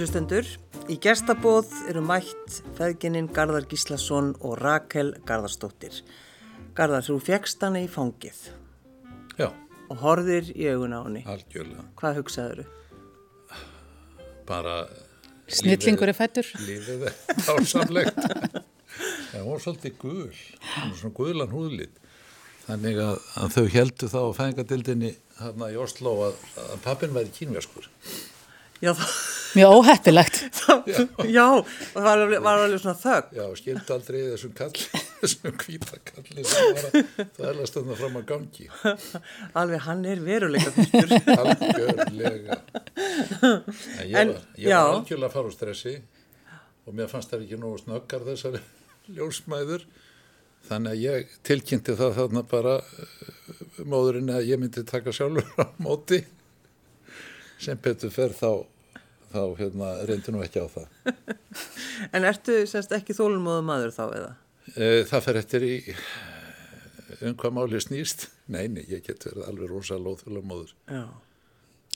hlustendur. Í gestabóð eru mætt feðgininn Garðar Gíslason og Rakel Garðarsdóttir. Garðar, þú fegst hana í fangið Já, og horðir í augun á henni. algjörlega. Hvað hugsaður þú? Bara Snillingur er fættur. lífið er ásamlegt. Það var svolítið gul, hún var svona gulan húðlit. Þannig að, að þau heldu þá á fæðingadildinni hérna í Oslo að, að pappin væri kínverskur. Já, það, Mjög óheppilegt. já, og það var alveg, var alveg svona þögg. Já, skildi aldrei þessum kalli, þessum hvítakalli sem var að þærlega stöndna fram að gangi. Alveg hann er veruleika fyrstur. Algjörlega. En ég En, var, ég já. var algjörlega að fara úr stressi og mér fannst það ekki nógu snöggar þessari ljósmæður. Þannig að ég tilkynnti það þarna bara uh, móðurinn að ég myndi taka sjálfur á móti sem betur fer þá, þá hérna, reyndi nú ekki á það. En ertu semst ekki þólumóðu maður þá eða? Eh, Það fer eftir í um hvað máli snýst. Nei, nei, ég get verið alveg rosa lóðfulega móður. Já.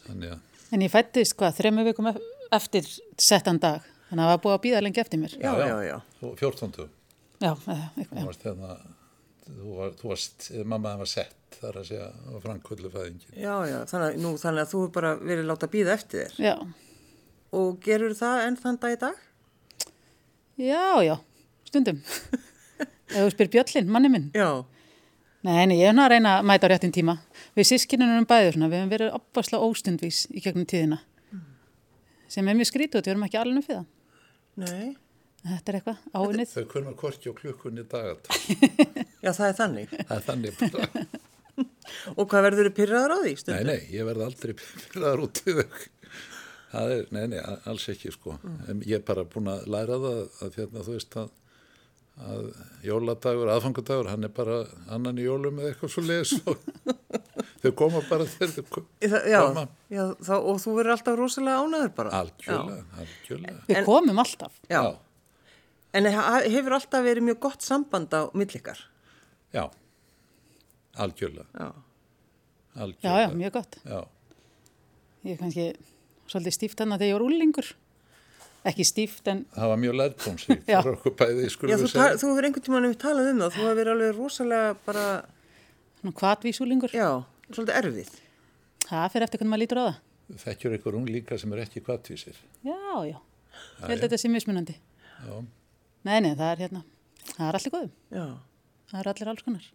Þannig að, En ég fættist hvað, þremu vikum ef- eftir settan dag. Þannig að það var búið að býða lengi eftir mér. Já, já, já. og 14. Já, eða, eitthvað, Þú varst hérna, þú, var, þú sett þar að segja á frankvöldu fæðingin. Já, já, þannig, að- nú, þannig að þú hefur bara verið láta býða eftir þér. Já, Og gerur það enn þann dag í dag? já, já, stundum. Ef þú spyr Bjöllin, manni minn. Já. Nei, nei, ég er nú að reyna að mæta á réttin tíma. Við sískinunum um bæður við hefum verið opvarslega óstundvís í gegnum tíðina. Sem er mjög skrítið, við erum ekki alveg um fyrir það. Nei. Þetta er eitthvað áinnið. Þau kunna korki og klukkunni dagat. Já, það er þannig. Það er þannig. Og hvað verður þið pyrraður á því? Nei, stundum? nei, ég verð aldrei pyrraðar út í þau. Það er, nei, nei, alls ekki sko. En ég er bara búin að læra það að hérna, þú veist að, að jóladagur, aðfangadagur, hann er bara annan í jólum eða eitthvað svo leiðis og þau koma bara þegar þau koma. Já, já þá, og þú verður alltaf rosalega ánæður bara. Algjörlega, algjörlega. Við komum alltaf. Já. já. En he- hefur alltaf verið mjög gott samband á millikar? Já, algjörlega, Já. Já, algjörlega. já, mjög gott. Já, Ég er kannski svolítið stíft hann að þegar ég var úlingur. Ekki stíft en það var mjög skulum þú, hefur einhvern tímann við talað um það, þú hefur verið alveg rosalega bara, svona kvatvísúlingur. já, svolítið erfið. Það fyrir eftir hvernig maður lítur á það. Þekkjur einhver ung líka sem er ekki kvartvísir. Já, já. Ég held að þetta sé mismunandi. Já, Nei, nei, það er hérna, það er allir góðum. Já. Það er allir alls konar.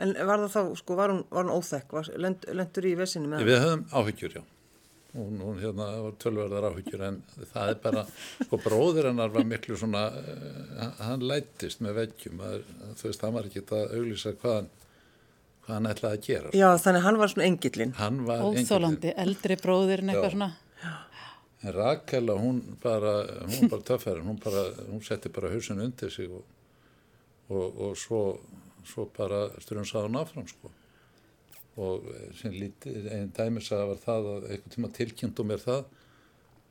En var það þá, sko, var hún, var hún óþekk, var, lend, lendur í vesinu með Við höfum áhyggjur, já. Hún, hún hérna var tölverðar áhyggjur en það er bara, sko bróðir hennar var miklu svona, uh, hann lættist með veggjum, að, þú veist, hann var ekki að auglýsa hvað hann, hvað hann ætlaði að gera. Já, þannig hann var svona engillin. Hann var engillinn. Óþólandi, eldri bróðirinn eitthvað Já. svona. En Rakela, hún bara, hún bara töffærin, hún bara, hún setti bara hausin undir sig og, og, og svo, svo bara strunsaði hún áfram, sko. Og sem lítið, einn dæmis að var það að einhvern tíma tilkynntu mér það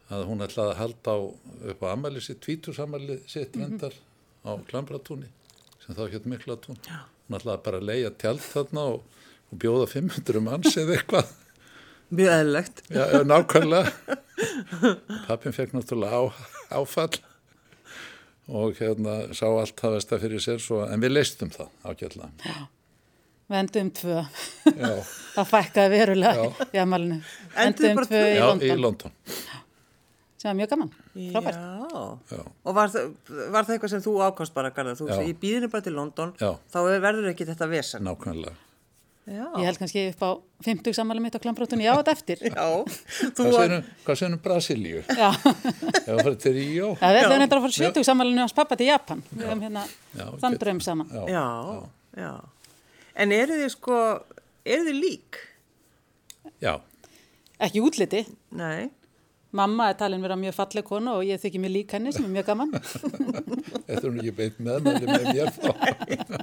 að hún ætlaði að halda á upp á amæli sitt, tvítusamæli sitt vendar á Klambratúni, sem þá hétt Miklatún. Hún ætlaði bara að leia tjald þarna og, og bjóða 500 manns eða eitthvað. Mjög eðlilegt. Já, já, nákvæmlega. Pappin fekk náttúrulega á, áfall og hérna sá allt það vest að fyrir sér svo, en við leistum það ágætlega. Vendum tvö. Já, Það fækkaði verulega Já. í amalinu. Vendum tvö í já London. í London. Sem var mjög gaman. Frábært. Já. Já, Og var, var það eitthvað sem þú ákvæmst bara, Garðar? Þú Já. veist, ég býðinu bara til London, Já. þá verður ekki þetta vesen. nákvæmlega. Já. Ég held kannski upp á 50 sammæli mitt á klambrótunni, já, þetta eftir. Já. Var, segir, hvað segir um Brasilíu? Já, Ef það fyrir til Ríó? Já. ætlum þetta að fara 70 sammælinu hans pappa til Japan. Við hefum hérna Já, þann draum saman. Já, já, já. En eru þið sko, eru þið lík? já, Ekki útliti. Nei. Mamma er talin vera mjög falleg kona og ég þykir mér lík henni sem er mjög gaman. þetta er nú ekki beint meðmæli með mér þá.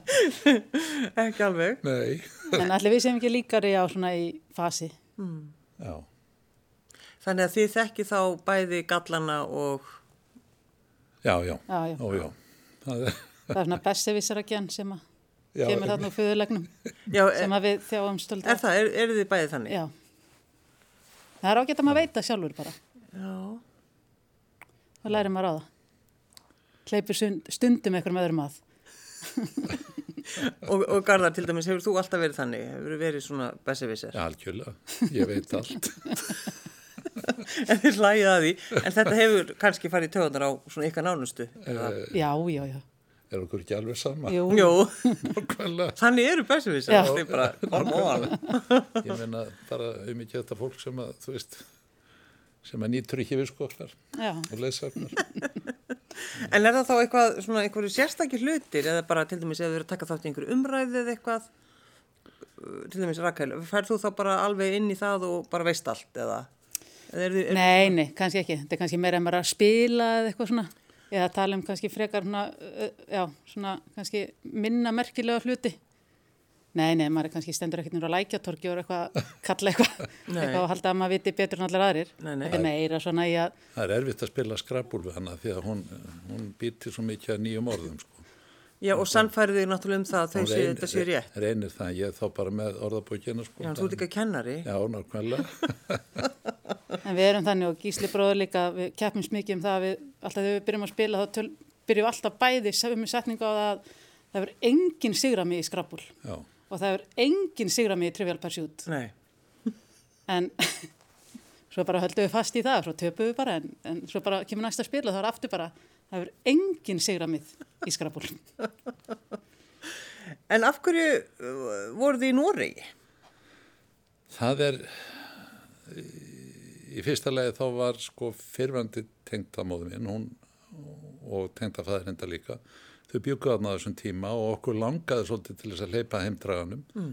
Ekki alveg. Nei, En allir við sem ekki líkari á svona í fasi. já, Þannig að þið þekki þá bæði gallana og, já, já, Já, já. ó já. Það er, Það er svona bessevisaragjan sem að já, kemur þarna úr föðulegnum já, er, sem að við þjáum stöld er það, er, eru þið bæði þannig? Já. Það er ágætt að maður veita sjálfur bara. Já. það læri maður á það. Sund- stundum eitthvað með öðrum að. Og, og Garðar, til dæmis, hefur þú alltaf verið þannig? Hefur þú verið svona bessevisser? Ja, algjörlega, ég veit allt. En þið hlægið að því, en þetta hefur kannski farið í töðunar á svona ykkar nánustu. eða? Já, já, já. Er okkur ekki alveg sama? Jú, Jú, Nákvæmlega. þannig eru bessevisser, Já. það er bara hann. Ég meina bara um ekki þetta fólk sem að, þú veist, sem að nýtur ekki við skoklar já. og leysarnar. En er það þá eitthvað, svona einhverju sérstakir hlutir eða bara til dæmis ef þið eru að taka þátt í einhverju umræði eða eitthvað, uh, til dæmis Rakel, færð þú þá bara alveg inn í það og bara veist allt eða? eða er þið, er, Nei, nei, kannski ekki. Þetta er kannski meira en bara að spila eða eitthvað svona. Eða tala um kannski frekar svona, uh, já, svona kannski minna merkilega hluti. Nei, nei, maður er kannski stendur ekkert nýra á lækjatorki og er eitthvað að kalla eitthvað, Nei. eitthvað að halda að maður viti betur en allir aðrir. Nei, nei. Þetta er meira svona í að, Það er erfitt að spila skrapúl við hana því að hún, hún býtir svo mikið að nýjum orðum, sko. já og sannfærið þig náttúrulega um það að þau Hún séu reynir- þetta séu rétt. Reynir það, ég er þá bara með orðabókina, sko. Já, en þú ert ekki kennari. Já, nákvæmlega. en við erum þannig og Gísli bróður líka, við keppumst mikið um það að við, alltaf þegar við byrjum að á það að það verður engin sigrami í og það Trivial Pursuit. Nei. en svo bara höldum við fast í það svo töpum við bara en, en svo bara kemur næsta spil og þá er aftur bara það verður engin sigramið í skrapul En af hverju uh, voru þið í Noregi? það er, í fyrsta lagi þá var sko fyrfandi tengdamóðu minn, hún og tengdafæðir enda líka. Þau bjúkuðu þarna á þessum tíma og okkur langaði svolítið til þess að leipa heimdraganum mm.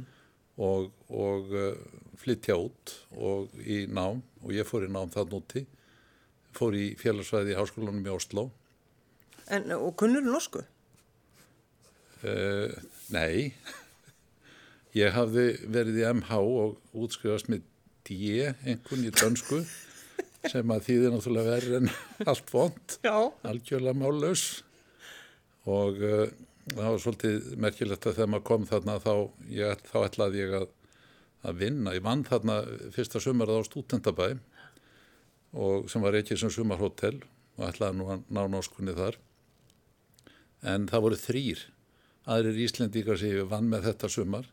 og, og uh, flytja út og í nám og ég fór í nám þann úti, fór í félagsvæði í háskólanum í Oslo. En, og kunnur norsku? Uh, nei, ég hafði verið í MH og útskrifast með D, einhvern í dönsku, sem að þýðir náttúrulega verið en allt vond, algjörlega málaus og uh, það var svolítið merkilegt að þegar maður kom þarna þá, ég, þá ætlaði ég að, að vinna. Ég vann þarna fyrsta sumarið á stúdendabæ og sem var ekki sem sumarhótel og ætlaði nú að ná náskunni þar. En það voru þrýr aðrir Íslendíkar sem ég vann með þetta sumar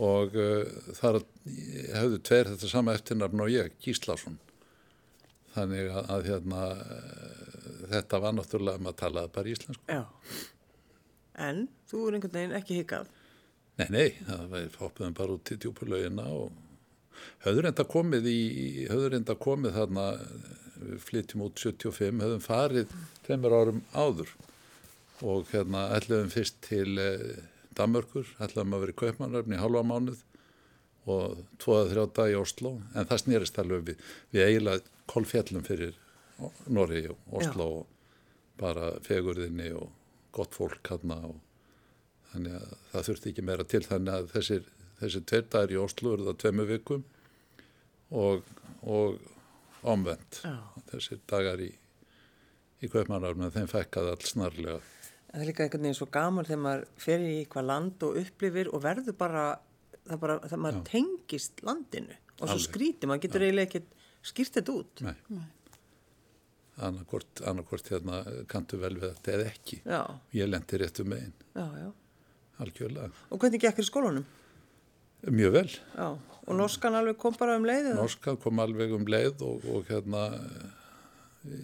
og uh, þar hefðu tveir þetta sama eftirnafn og ég, Gíslason. Þannig að, að hérna, þetta var náttúrulega maður talaði bara íslensku. Já. En þú er einhvern veginn ekki hikað. Nei, nei, það fóppuðum bara út til djúpulöginna og höfður enda komið í, höfður enda komið þarna, við flytjum út 75, höfðum farið tveimur árum áður og hérna ætlaðum fyrst til eh, Danmörkur, ætlaðum að vera í Kaupmannarfni í halva mánuð og tvoða þrjá dag í Oslo, en það snýrist alveg við, við eiginlega kolfjallum fyrir Norri og Oslo Já. og bara fegurðinni og gott fólk hérna og þannig að það þurfti ekki meira til þannig að þessir, þessir tveir dagar í Oslo eru það tveimu vikum og, og omvend Já. þessir dagar í, í Kaupmannarfni þeim fækkaði alls snarlega Það er líka einhvern veginn svo gaman þegar maður fer í eitthvað land og upplifir og verður bara, það bara, það maður tengist landinu og svo Alveg. skríti, maður getur eiginlega ekkert skýrt þetta út. Nei. Annarkvort, annarkvort hérna kanntu vel við þetta eða ekki. Já, Ég lendi réttu megin, já, já. algjörlega. Og hvernig gekk þér í skólanum? Mjög vel. Já, og norskan alveg kom bara um leiðið? Norska kom alveg um leið og, og hérna e,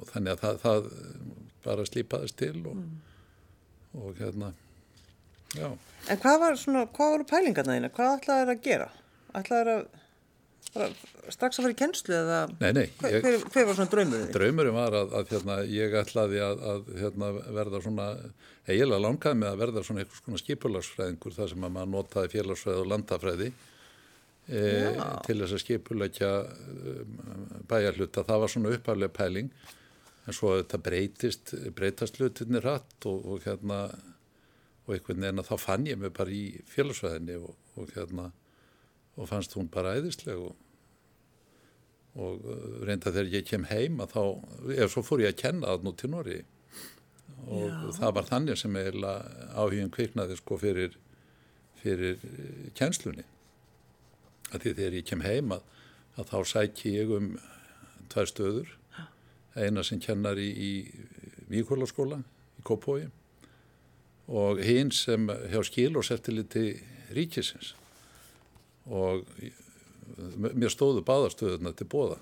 og þannig að það, það bara slípaðist til og, og hérna já, En hvað var svona, hvað voru pælingarna þína? Hvað ætlaði þér að gera? Ætlaði þér að, strax að fara í kennslu eða nei, nei hver, ég, hver, hver var svona draumurinn draumurinn var að, að hérna, ég ætlaði að, að hérna, verða svona eiginlega langaði með að verða svona einhvers konar skipulagsfræðingur þar sem að maður notaði félagsfræði og landafræði e, til þess að skipulegja um, bæjarhluta, það var svona upphaflega pæling en svo þetta breytist, breytast hlutinni rætt og, og hérna og einhvern veginn að þá fann ég mig bara í félagsfræðinni og, og hérna og fannst hún bara æðisleg og og uh, reynda þegar ég kem heim að þá, eða svo fór ég að kenna það nú til Nóri og Já. það var þannig sem eiginlega áhugin kviknaði sko fyrir, fyrir eh, kennslunni. Að því þegar ég kem heim að, að þá sæki ég um tvær stöður. Eina sem kennar í, í Víkólaskóla í Kópói og hinn sem hjá skil og settiliti ríkisins og mér stóðu báðastöðuna til bóða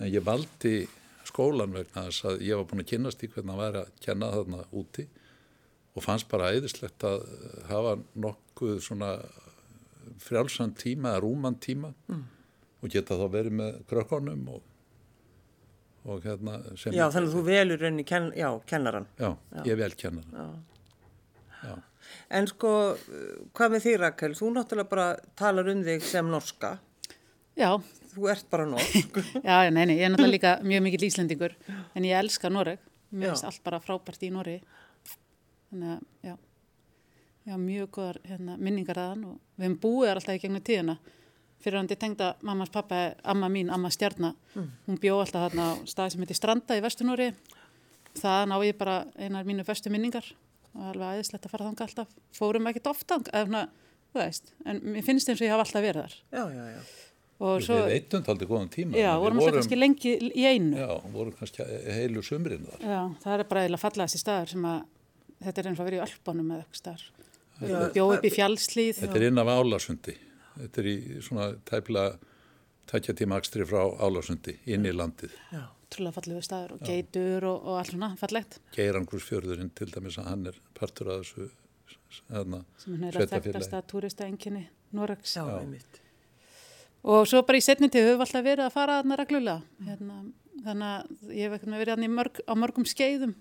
en ég valdi skólan vegna þess að ég var búin að kynast í hvernig að væri að kenna þarna úti og fannst bara æðislegt að hafa nokkuð svona frjálsan tíma eða rúman tíma mm. og geta þá verið með krökkonum og, og hérna sem Já, þannig að þú velur enn í ken, já, kennaran. Já, ég vel kennaran. Já. Já. En sko, hvað með því Rakel? Þú náttúrulega bara talar um þig sem norska. Já, Þú ert bara norsk. já, nei, nei, ég er náttúrulega líka mjög mikill Íslendingur en ég elska Noreg, mér finnst allt bara frábært í Noregi. Þannig að, já. Já, mjög góðar hérna, minningar aðan og við hefum búið alltaf í gegnum tíðina. Fyrir hann til tengda mammas pappa amma mín, amma stjarnar hún bjó alltaf þarna á staði sem heitir Stranda í Vestunóri það ná ég bara einar mínu föstu minningar og alveg aðeinslegt að fara þanga alltaf fórum ekkert ofta eða veist, en mér finnst eins og ég hafa alltaf verið þar Já, já, já. og svo, Við veitum aldrei góðan tíma. já, Við vorum alltaf kannski lengi í einu Já, vorum kannski heilu sumrin þar. Já, það er bara eiginlega fallaðast í staðar sem að þetta er eins og að vera í Ölpunum eða eitthvað staðar. Bjóð upp í fjallslíð. Þetta er inn af Álasundi. Þetta er í svona tæplega tækja tíma akstri frá Álasundi inn í landið. já. Trúlega fallegu staðar og geitur og, og allt svona fallegt Geirangursfjörðurinn til dæmis að hann er partur af þessu hérna, sem er neila Sveitarfélagi. þekktast að túristaenginni Noregs. Já, einmitt. Og svo bara í setni til höfum við alltaf verið að fara þarna reglulega. Hérna, þannig að ég hef ekkert með verið þarna í mörg, á mörgum skeiðum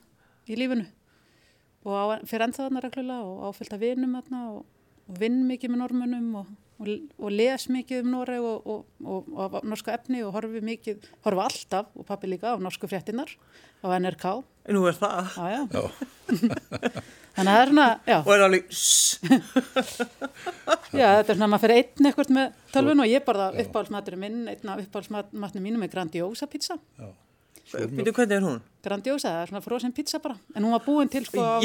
í lífinu og á, fyrir ennþá þarna reglulega og áfyllt að vinum þarna og, og vinn mikið með normunum og, og, og les mikið um Noreg og, og, og, og norska efni og horfi mikið, horfi alltaf og pappi líka á norsku fréttinar á NRK. Nú er það. Já, já. Já, Þannig að það er svona, já, Og er alveg, sss, já, þetta er svona að maður fyrir einn ekkert með tölvun og ég borða uppáhaldsmaturinn minn, einn af uppáhaldsmatnum mínum er Grandiosa pizza. já. Býtu hvernig er hún? Grandiosa, það er svona frozen pizza bara. En hún var búin til sko á,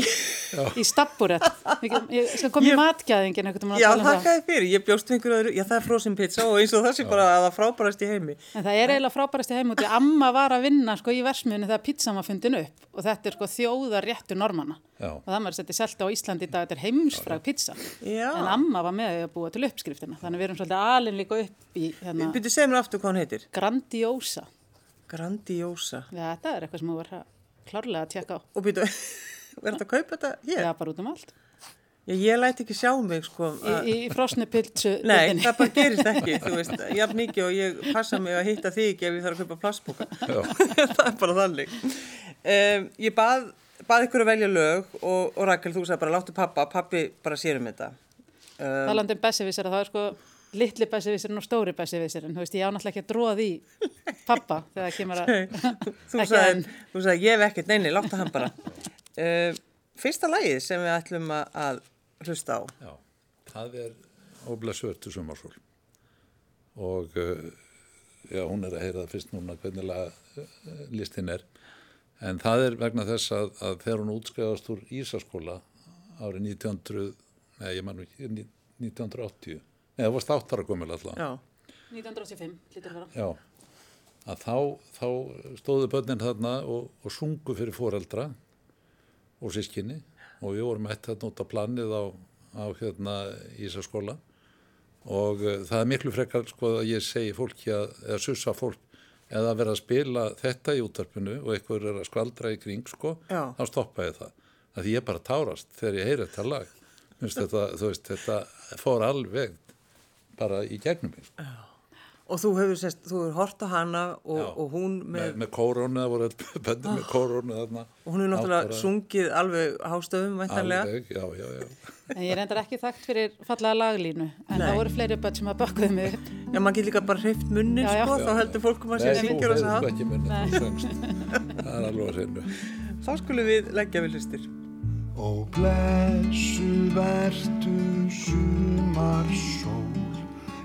í stabburett ég, ég skal koma í matgæðingin Já, það þakkaði fyrir, ég bjóst einhverju öðru, já það er frozen pizza og eins og það sé bara að það frábærast í heimi. en það er eiginlega frábærast í heim út í amma var að vinna sko í versmiðinu þegar pizzan var fundin upp. Og þetta er sko þjóðar réttu normanna. Já. og það maður setti selta á Íslandi í dag. Þetta er heimsfrag pizza. Já. en amma var með að búa til uppskriftina. Þannig við erum Grandiosa. Já, þetta er eitthvað sem þú verður klárlega að tjekka á Og býtu, verður þetta að kaupa þetta hér? Já, bara út um allt Já, ég læti ekki sjá mig, sko. að- í, í frosnu pilsu Nei, það bara gerist ekki, þú veist, jafn mikið og ég passa mig að hitta þig ekki ef ég þarf að kaupa plastbóka. það er bara þannig. Um, ég bað, bað ykkur að velja lög og, og Rakel, þú sagði bara láttu pappa, pappi bara sér um þetta. Um, talandi um bessivísir að það er sko litli bessivísirinn og stóri bessivísirinn þú veist, ég á náttúrulega ekki að dróða því pappa þegar það kemur að þú, sagði, enn. þú sagði, ég hef ekkert, neini, láttu hann bara. Um, fyrsta lagið sem við ætlum að, að hlusta á. Já, það er óbla svörtu sumarsól og uh, já, hún er að heyra það fyrst núna hvernig lag, uh, listin er en það er vegna þess að, að þegar hún útskæðast úr Ísaskóla árið 1900 nei, ég man nú ekki, ní- 1980 nei, það var státtara komil alltaf Já, 1985, lítur að vera Já, að þá, þá stóðu börnin þarna og, og sungu fyrir foreldra og sískinni og við vorum eitt þarna út á planið á, á hérna Ísaskóla og uh, það er miklu frekar sko að ég segi fólki að, eða sussa fólk eða að vera að spila þetta í útarpinu og eitthvað er að skvaldra í kring sko, Já. þá stoppa ég það. Það því ég bara tárast þegar ég heyri þetta lag. Minnst þetta, þú veist, þetta fór alveg bara í gegnum mig. sko. og þú hefur, sest, þú hefur hort á hana og, Já. og hún með, með, með kórónu, það voru böndir með kórónu þarna. og hún hefur náttúrulega Átt bara- sungið alveg hástöfum, væntanlega. Alveg, já, já, já. en ég er endar ekki þekkt fyrir fallega laglínu en Nei. það voru fleiri börn sem að bökkuðu mig upp Já, maður getur líka bara hreift munnin, sko, þá heldur fólk um að sé að Nei, þú syngja og þú söngst. Það er alveg að hreinu. Þá skulum við leggja við hlustir. Ó blessu vertu sumarsól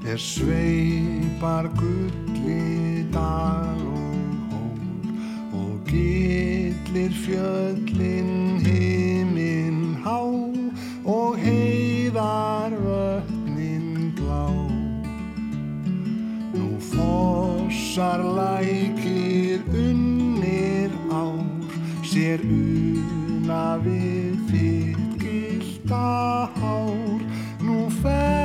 er sveipar gulli dal og hól og gillir fjöllin himinn há og heiðar vötnin blá. Nú fossar lækir unni er una við þitt gilda hár. Nú fellur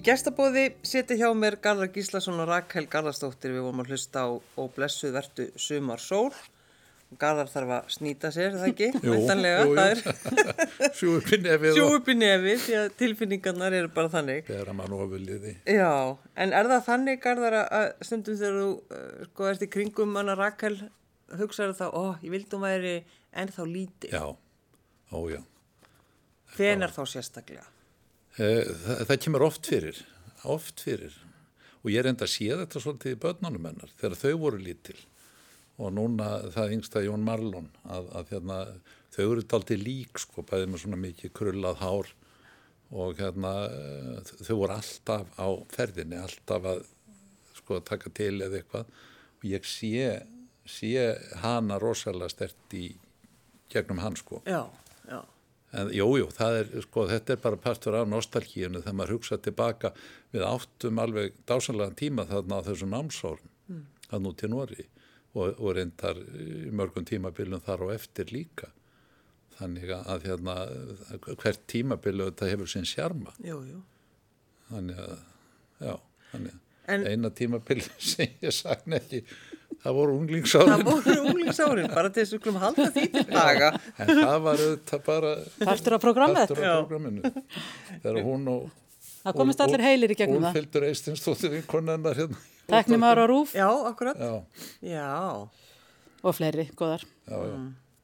Í gestabóði seti hjá mér Garðar Gíslason og Rakel Garðarsdóttir við vorum að hlusta á og blessuð vertu sumar sól. Garðar þarf að snýta sér, er það ekki? Jú, Væntanlega, jú, jú. það er Sjú upp í nefið sjú upp í nefi því að tilfinningarnar eru bara þannig. þegar mann ofurliði. Já, en er það þannig Garðar að- að stundum þegar þú uh, sko ert í kringum hana Rakel hugsaður það, ó, ég vildi hún væri ennþá lítið. Já, ó já. Hvenar þá sérstaklega? Eh, Það, það kemur oft fyrir, oft fyrir. Og ég reynda að sé þetta svolítið í börnunum hennar þegar þau voru lítil. Og núna það yngsta Jón Marlon að, að hérna, þau eru daldið lík sko, bæðið með svona mikið krullað hár og hérna eh, þau voru alltaf á ferðinni, alltaf að sko taka til eða eitthvað. Og ég sé, sé hana rosalega stert í gegnum hann sko. Já, já. En jú, það er, sko, þetta er bara partur af nostalgíinu þegar maður hugsa tilbaka við áttum alveg dásanlegan tíma þarna á þessum námsórn, mm. að nú til Nóri og, og reyndar í mörgum tímabilum þar og eftir líka. Þannig að, hérna, hvert tímabilu þetta hefur sinn sjarma. Jú, jú. Þannig að, já, þannig að En- eina tímabil sem ég sagði ekki, það voru Það unglingsárin, voru unglingsárin, bara til þess að við skulum halda því til daga. en það var auðvitað bara Partur af programmet. partur af programminu. Þegar hún og Það komist allir heilir í gegnum það. Úlfildur Eistinsdóttir vinkonennar hérna. Teknum ára á rúf Já, akkurat. Já, Já, og fleiri, góðar. já, já,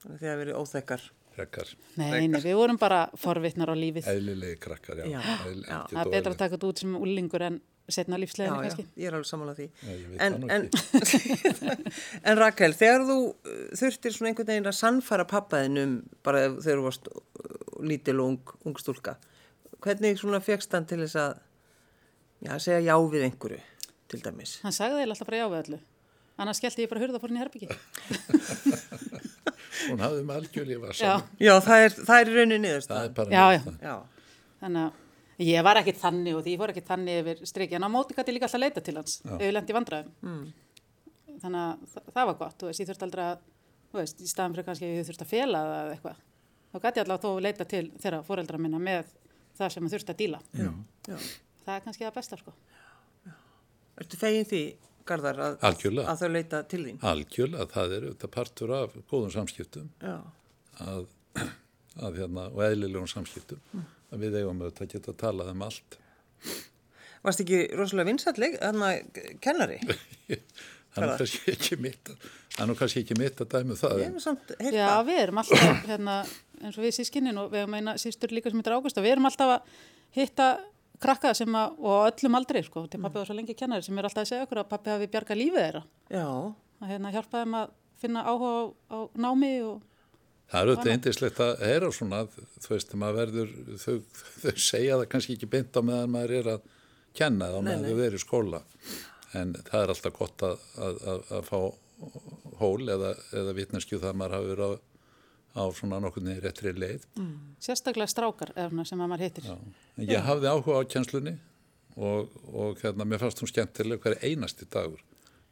þannig að þið hafa verið óþekkar. frekkar, Nei, nei, við vorum bara forvitnar á lífið. eðlilegi krakkar, já. Já, ekkert Það er betra að taka þetta út sem úlingur en setna Já, lífsleginu já, kannski. ég er alveg samanlega því. Já, ég veit En, það nú en, ekki. en Rakel, þegar þú uh, þurftir svona einhvern veginn að sannfæra pappaðin um bara þegar þú varst uh, lítil og ung, ung stúlka, hvernig svona fegst hann til þess að já, segja já við einhverju, til dæmis? Hann sagði þeir alltaf bara já við öllu. Annars skellti ég bara hurða fór henni í herbyggi. Hún hafði með algjörlíf að Já, saman. Já, það er, það er í rauninni Það niðurstaðan. er bara Já, já. niðurstaðan. Já, þannig að ég var ekkit þannig og því ég fór ekkit þannig yfir strikki. En á móti gæti ég líka alltaf leita til hans ef ég lendi í vandræðum. Mm. Þannig að það, það var gott. Þú veist, ég þurfti aldrei að, þú veist, í staðan fyrir kannski að ég þurfti að fela það eða eitthvað. Þá gæti ég alltaf þó leita til þeirra fóreldra minna með það sem ég þurfti að díla. já, já. Það er kannski það besta, sko. Ertu fegin því, Garðar, að, að þau leita til þín? Algjörlega, það er auðvitað partur af góðum samskiptum Já. að, að hérna, og eðlilegum samskiptum að við eigum auðvitað að geta að tala um allt. Varst ekki rosalega þannig að kennari? Það er nú kannski ekki mitt að, það er ekki mitt að dæmu það. Samt Já, það. við erum alltaf, hérna, eins og við sískinnin og við hefum eina sístur líka sem heitir Ágústa, við erum alltaf að hitta krakka sem að, og öllum aldrei, sko, til pappi var svo lengi kennari sem er alltaf að segja okkur að pappi hafi bjargað lífið þeirra, Já. að hérna hjálpa þeim að finna áhuga á, á námi og það er auðvitað eindislegt að heyra svona, þú veist, verður, þau, þau segja það kannski ekki beint á meðan maður er að kenna það meðan þau verður í skóla. En það er alltaf gott að, að, að, að fá hól eða, eða vitneskju það að maður hafi verið á, á svona nokkurni réttri leið. sérstaklega strákar efna, sem að maður heitir. Ég hafði áhuga á kjenslunni og, og hérna, mér fannst hún skemmtileg hver einasti dagur.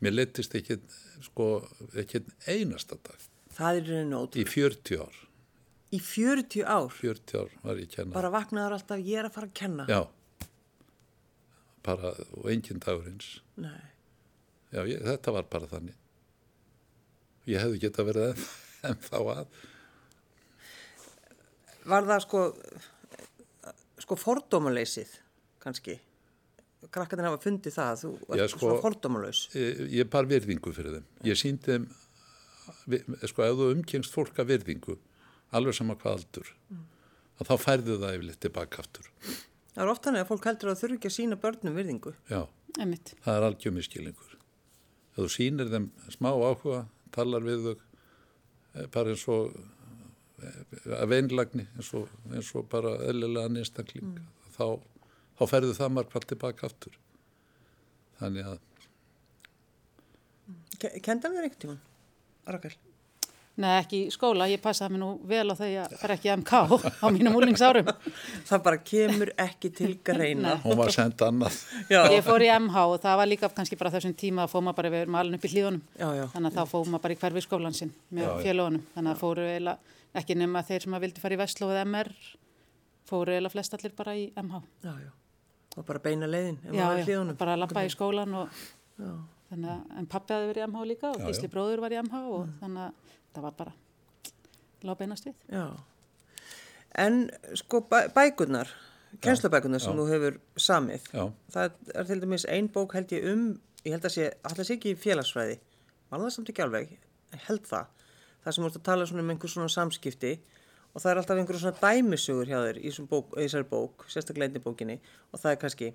Mér leittist ekki, sko, ekki einasta dag Það er reyni nót. í 40 ár. Í 40 ár. 40 ár var ég að kenna. Bara vaknaður alltaf, ég er að fara að kenna. Já, bara, og engin dagur eins. Nei. Já, ég, þetta var bara þannig. Ég hefði geta verið en, en þá að. Var það sko, sko fordómaleysið, kannski? Krakkarnir hafa fundið það, þú ert sko- svona fordómalaus. Ég, ég bar virðingu fyrir þeim. Ég síndi þeim, sko, ef þú umkengst fólk að virðingu, alveg sama hvað aldur, að þá færðu það yfirleitt tilbaka aftur. Það er oft þannig að fólk heldur að þurfi ekki að sína börnum virðingu. Já, Einmitt. það er algjör miskilingur. Ef þú sýnir þeim smá áhuga, talar við þau, eh, bara eins og eh, af einlagni, eins og, eins og bara eðlilega nýstakling, þá, þá færðu það margfald tilbaka aftur. Þannig að, Ke- Kenndi hann þér einhvern tíman? Rakel? Nei, ekki í skóla, ég passaði mér nú vel á því að fara ekki í MK á mínum úlingsárum. Það bara kemur ekki til greina. hún var sendt annað. Já. Ég fór í MH og það var líka kannski bara þessum tíma að fóð maður bara við erum alveg upp í hlíðunum. Já, já. Þannig að þá fóð maður bara í hverfi skólan sinn með félagunum. Þannig að fóru eiginlega, ekki nema þeir sem að vildi fara í Vestló eða MR, fóru eiginlega flest allir bara í MH. Já, já. Það var bara beina leiðin. ef Já, já, hlíðunum. bara lappa í skólan og Já. Þannig að, en pappi hafði verið í MH líka og. Gísli bróður var í MH og þannig að það var bara lág beinast við. Já. En sko bæ, bækurnar, kennslubækurnar sem þú hefur samið, Já. það er til dæmis ein bók held ég um, ég held að sé, alltaf sé ekki í félagsfræði, var það samt ekki alveg, held það, það sem ert að tala um einhver svona samskipti og það er alltaf einhver svona dæmisögur hjá þér í, þessum bók, þessari bók, sérstaklega einni bókinni og það er kannski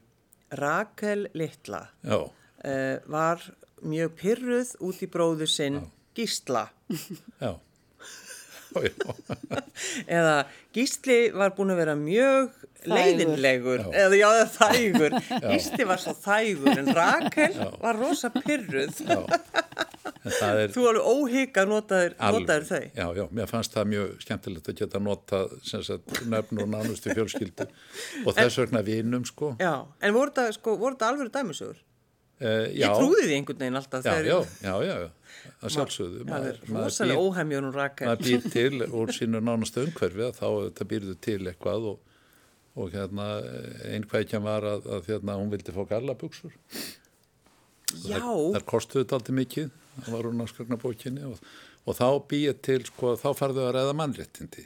Rakel Littla Já, uh, var mjög pyrruð út í bróður sinn Gísla já. Já, já. eða Gísli var búin að vera mjög Þægur. leiðinlegur Já. eða já, eða þægur Gísli var svo þægur en Rakel var rosa pyrruð já. En það er þú alveg óhygg að notaður, notaður þau Já, já, mér fannst það mjög skemmtilegt að geta nota sem sagt, nöfn og nánustu fjölskyldu og þess vegna vinum, sko. já, en voru það sko, voru það alveg dæmisögur Uh, ég trúði því einhvern veginn alltaf já, já, já, já, já, það sjálfsögðu. Óhemjun og Rakel maður býr til úr sínu nánastu umhverfi að þá þetta býrðu til eitthvað og, og hérna einhverjum var að, að hérna, hún vildi fá gallabuxur. Já, þar kostuðu þetta aldrei mikið það var hún náskagna bókinni og, og þá býið til, sko, þá farðu að ræða mannréttindi.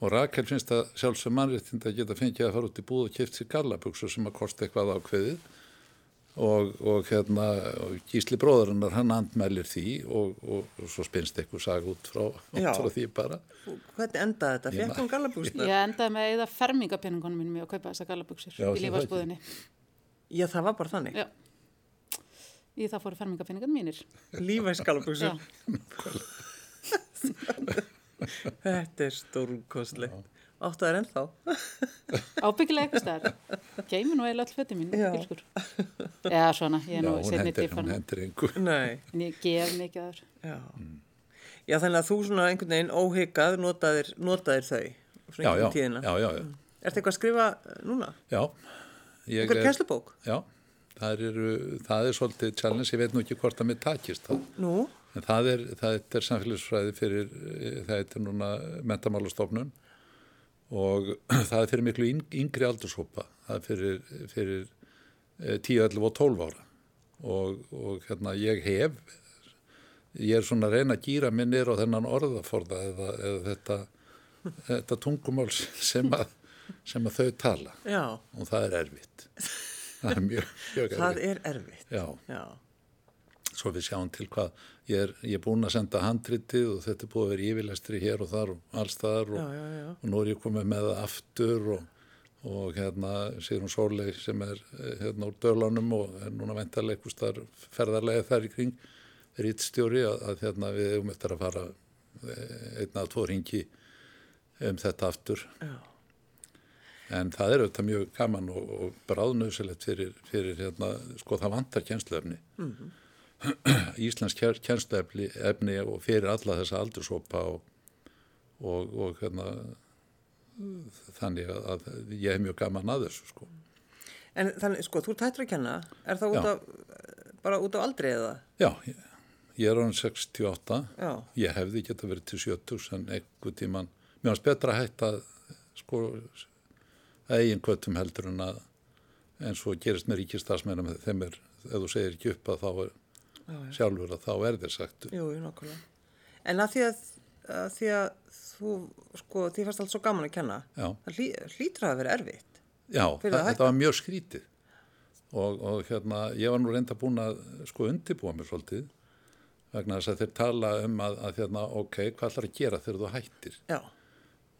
Og Rakel finnst að sjálfsög mannréttindi að geta fengið að fara út í búð og kipta sér gallabuxur sem að kosta eitthvað ákveðið og, og hérna og Gísli bróðurinnar hann andmælir því og, og, og svo spinnst eitthvað sag út frá, frá því bara. Hvernig endaði þetta, fekk hún gallabúsna Ég endaði með eða fermingapeningunum mínum í að kaupa þessa gallabuxur Já, í lífarsbúðinni. já, það var bara þannig. Já. Í það fóru fermingapeningan mínir. Já. þetta er stórkostlegt áttu það er ennþá Ábyggilega eitthvað staðar. Geimi nú eiginlega all föti mín, Já. bílskur. Eða svona, ég er Já, nú hún setni hendir, tífan. hún hendir engu. nei En ég gef mikið aður. Já. já, þannig að þú svona einhvern veginn óhyggað notaðir, notaðir þau Já, já, einhvern tíðina. já, já, já, Ertu eitthvað að skrifa eh, núna? já. Einhver er- kennslubók? Já, það er, það er svolítið challenge, ég veit nú ekki hvort að mér takist það. Nú? En það er, það er samfélagsfræði fyrir, eh, það er núna mentamálastofnun og það er fyrir miklu yng- yngri aldurshópa, það er fyrir, fyrir eh, 10, 11 og 12 ára. og, og hérna ég hef ég er svona að reyna að gýra minnir á þennan orðaforða eða, eða þetta, þetta tungumál sem að, sem að þau tala. Já, og það er erfitt. Það er mjög, mjög það erfitt. er erfitt. já, Já, svo við sjáum til hvað ég er, ég er búin að senda handritið og þetta er búið að vera yfirlestri hér og þar og allstaðar og, já, já, og nú er ég komið með það aftur og, og hérna Sigrun Sólei sem er eh, hérna úr dölunum og er núna þar ferðarlega þar í kring rítstjóri að, að hérna við hefum eftir að fara eh, einn að tvo ringi um þetta aftur Já. en það er auðvitað mjög gaman og, og bráðnausilegt fyrir, fyrir hérna, sko það vantar kjensluefni Mhm. Íslensk kjensluefni efni og fyrir alla þessa aldursópa og, og, og hérna þannig að, ég hef mjög gaman að þessu sko. En þannig, sko, þú ert hættur að kenna, er það út af, bara út af aldrei eða? Já, ég, ég er án 68 Já, ég hefði geta verið til 70 en einhver tíman, mér finnst betra að hætta sko eigin kvötum heldur en að eins og gerist með ríkistarsmennum þeim er, ef þú segir ekki upp að þá er já, já. sjálfur að þá er þér sagt. Jú, nokkulega. En að því að, að því að þú, sko, því fannst allt svo gaman að kenna, Já, það hlý, hlýtur að vera erfitt. já það, þetta var mjög skrítið og, og hérna, ég var nú reynda búin að sko undibúa mér svolítið vegna þess að þeir tala um að, að hérna, ok, hvað ætlar að gera þegar þú hættir Já,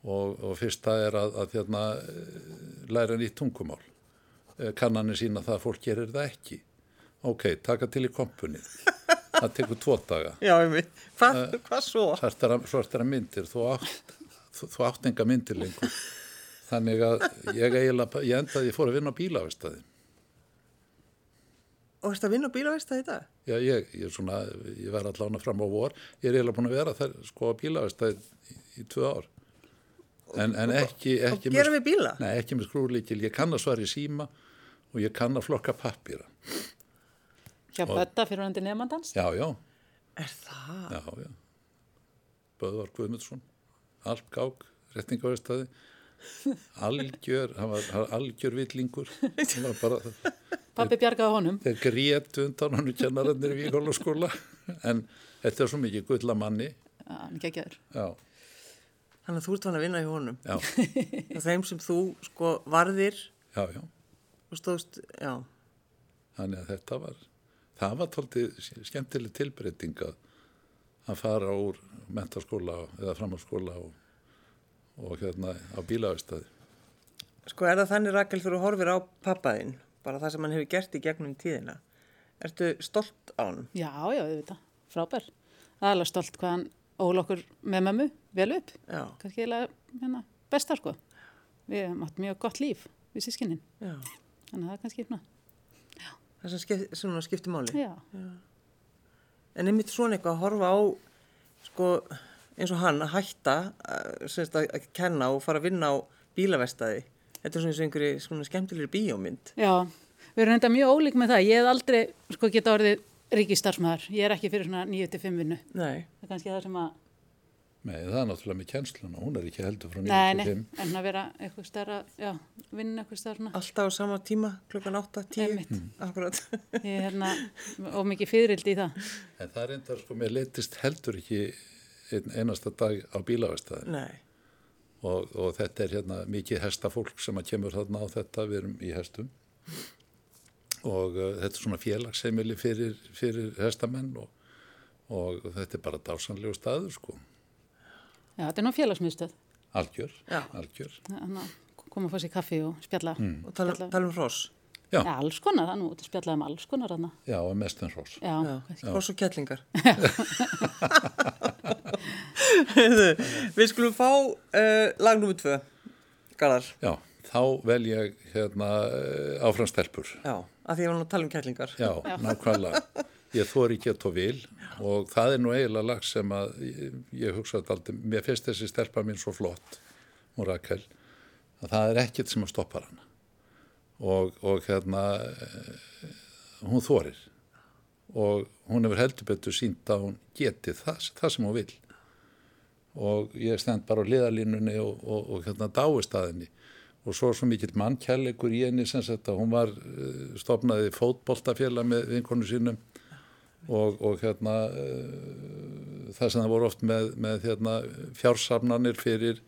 og, og fyrsta er að, að hérna, eh, læra nýtt tungumál. Eh, Kannanir sína það að fólk gerir það ekki. Ok, taka til í kompunni. Það tekur tvo daga. já, ég veit. Hvað, hvað svo? Svartara, svartara myndir, þú átt, þú, átt enga myndir lengur. Þannig að ég eiginlega, ég endaði, ég fór að vinna á bílavestæði. Og erst að vinna á bílavista í dag? Já, ég, ég er svona, ég verði allavega fram á vor. Ég er eiginlega búin að vera þar sko á bílavestæði í, í tvö ár. En, en ekki, ekki bíla? Nei, ekki með skrúrlíkil. Ég kann að svara í síma og ég kann að flokka pappýra. Hjá Bötta fyrir hundi nefnandans. Já, já, Er það? já, já. Böðvar Guðmundsson, Alpgák, Rettingavestæði, algjör, hann var, hann algjör villingur. Hann Pappi bjargaði honum. þeir grétu undan hann kennarannir í Víkólaskóla. En þetta er svo mikið gulla manni. Já, hann geggjaður. Já, Þannig að þú ert vann að vinna hjá honum. já, Og þeim sem þú, sko, varðir já, já. og stóðst, já. Þannig að þetta var, það var tóltið skemmtileg tilbreyting að, að fara úr mentaskóla eða framhalskóla og, og hérna á bílavestæði. Sko, er það þannig, Rakel, þú horfir á pappaðinn, bara það sem hann hefur gert í gegnum tíðina. Ertu stolt á hann? Já, já, við veit það. Frábær. Aðalega stolt hvað hann ól okkur með mömmu vel upp. Já, Kannski eiginlega hérna, besta sko. Við hefum átt mjög gott líf við sískinnin. já. Þannig að það er kannski svona. Það sem skip, svona skiptir máli. Já, En einmitt svona eitthvað að horfa á, sko, eins og hann að hætta, að, semst að, að kenna og fara að vinna á bílavestæði. Þetta er svona eins og einhverju skemmtilegri bíómynd. já. Við erum enda mjög ólík með það. Ég hef aldrei sko geta orðið ríkistarfsmæðar. Ég er ekki fyrir svona 9-5 vinnu. Nei, Það er kannski það sem að, Nei, það er náttúrulega með kjensluna, hún er ekki heldur frá nei, nei, 95. en að vera eitthvað stærra, já, vinna eitthvað stærra svona. alltaf á sama tíma, klukkan 8, 10, Einmitt. akkurat. Ég er hérna ómikið fyririldi í það. En það er enda, sko, mér leittist heldur ekki einn einasta dag á bílavestæði Nei, og, og þetta er hérna mikið hestafólk sem að kemur þarna á þetta, við erum í hestum og uh, þetta er svona félagsheimili fyrir, fyrir hestamenn og, og þetta er bara dásanlegu staður, sko, Já, þetta er nú félagsmiðstöð. algjör, Já. algjör. Þannig að koma að fá sér kaffi og spjalla. og tala, spjalla. tala um hross. Já, Já, alls konar, það er nú út að spjalla um alls konar þarna. já, og mest en hrós. Já, Já, hross og kettlingar. Við skulum fá uh, lag nr. 2, Garðar. Já, þá vel ég hérna uh, áfram stelpur. Já, að því ég var nú að tala um kettlingar. Já, nákvæmlega. ég þóri ekki að tó vil og það er nú eiginlega lag sem að ég, ég hugsaði aldrei, mér finnst þessi stelpa mín svo flott, múr Rakel að það er ekkert sem að stoppa hana. Og, og hérna eh, hún þórir og hún hefur heldur betur sínt að hún geti það, það sem hún vil og ég stend bara á liðalínunni og, og, og hérna dáist að henni. Og svo svo mikill mannkjærleikur í henni sem þetta, hún var eh, stopnaði fótboltafélag með vinkonu sínum og, og hérna, það sem það voru oft með, með hérna, fjársafnanir fyrir,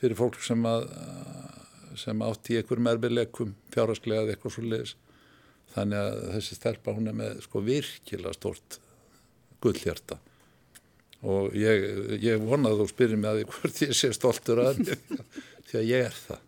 fyrir fólk sem, að, sem átti í einhverjum erfileikum, fjárhagslega eða eitthvað svo leiðis. Þannig að þessi stelpa hún er með sko virkilega stort gullhjarta og ég, ég vonaði að þú spyrir mig að því hvort ég sé stoltur að því að ég er það.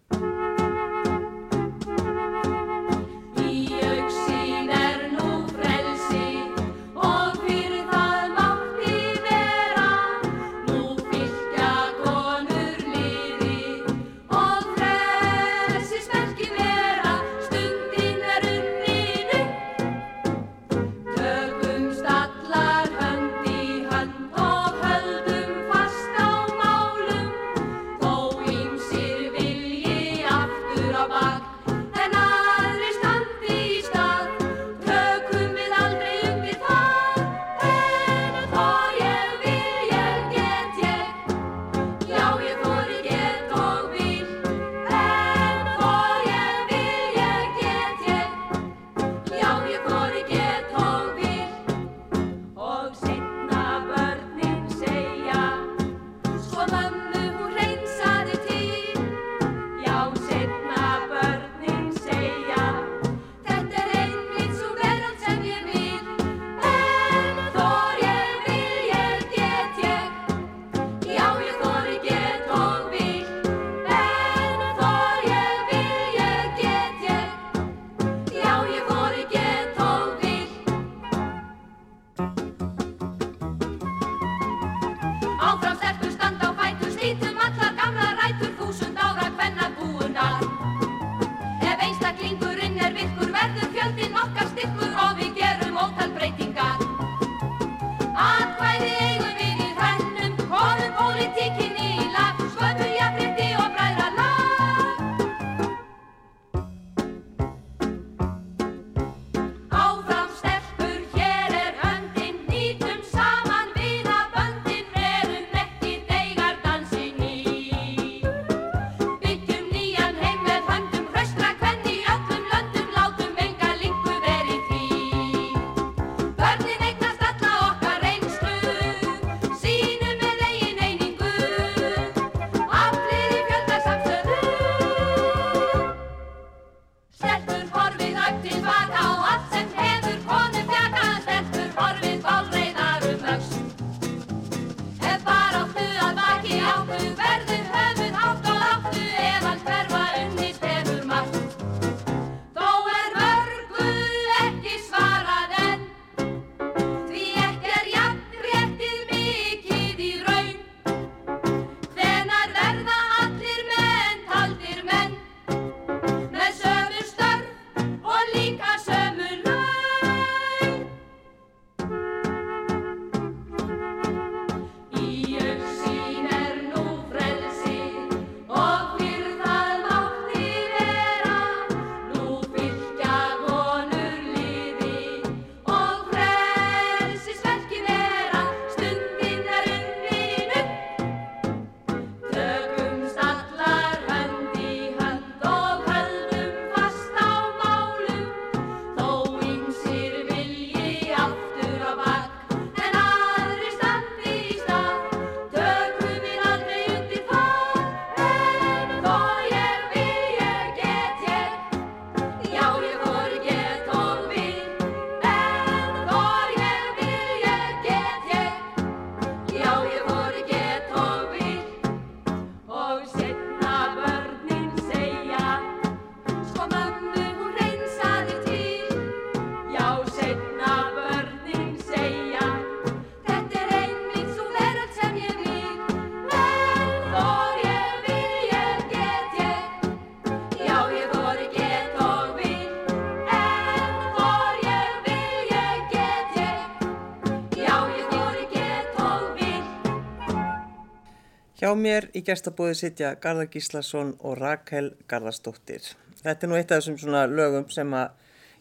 mér í gestabóði sitja Garðar Gíslason og Rakel Garðarsdóttir. Þetta er nú eitt af þessum svona lögum sem að,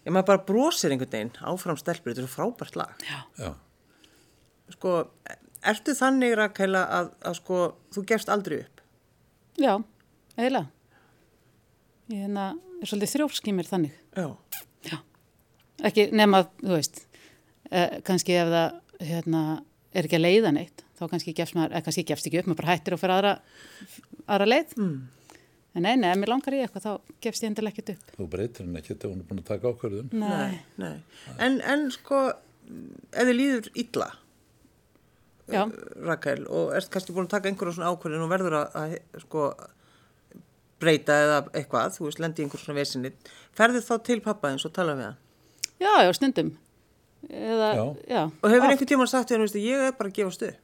ég maður bara brosir einhvern veginn áfram stelpur, þetta er svo frábært lag. Já. Já. Sko, ertu þannig Rakel að, að sko, þú gefst aldrei upp? Já, eiginlega. Ég hérna, er svolítið þrjófskýmir þannig. Já. Já. Ekki nema, þú veist, eh, kannski ef það, hérna, er ekki að leiða neitt þá kannski gefst maður, eða kannski gefst ekki upp, maður bara hættir og fyrir aðra, aðra leið. Mm. En nei, nei, ef mér langar í eitthvað, þá gefst ég endilega ekkert upp. Þú breytir henni ekki þegar hún er búin að taka ákvörðun. Nei, nei. En, en sko, ef þið líður illa, Já, Rakel, og ert kannski búin að taka einhverjum svona ákvörðin og verður að, að sko, breyta eða eitthvað, þú veist, lendi í einhver svona vesinni, ferðu þá til pappa eins og tala við hann? já, já, stundum. Eða, Já. já. Og hefur einhvern tímann sagt ég er bara að gefast upp?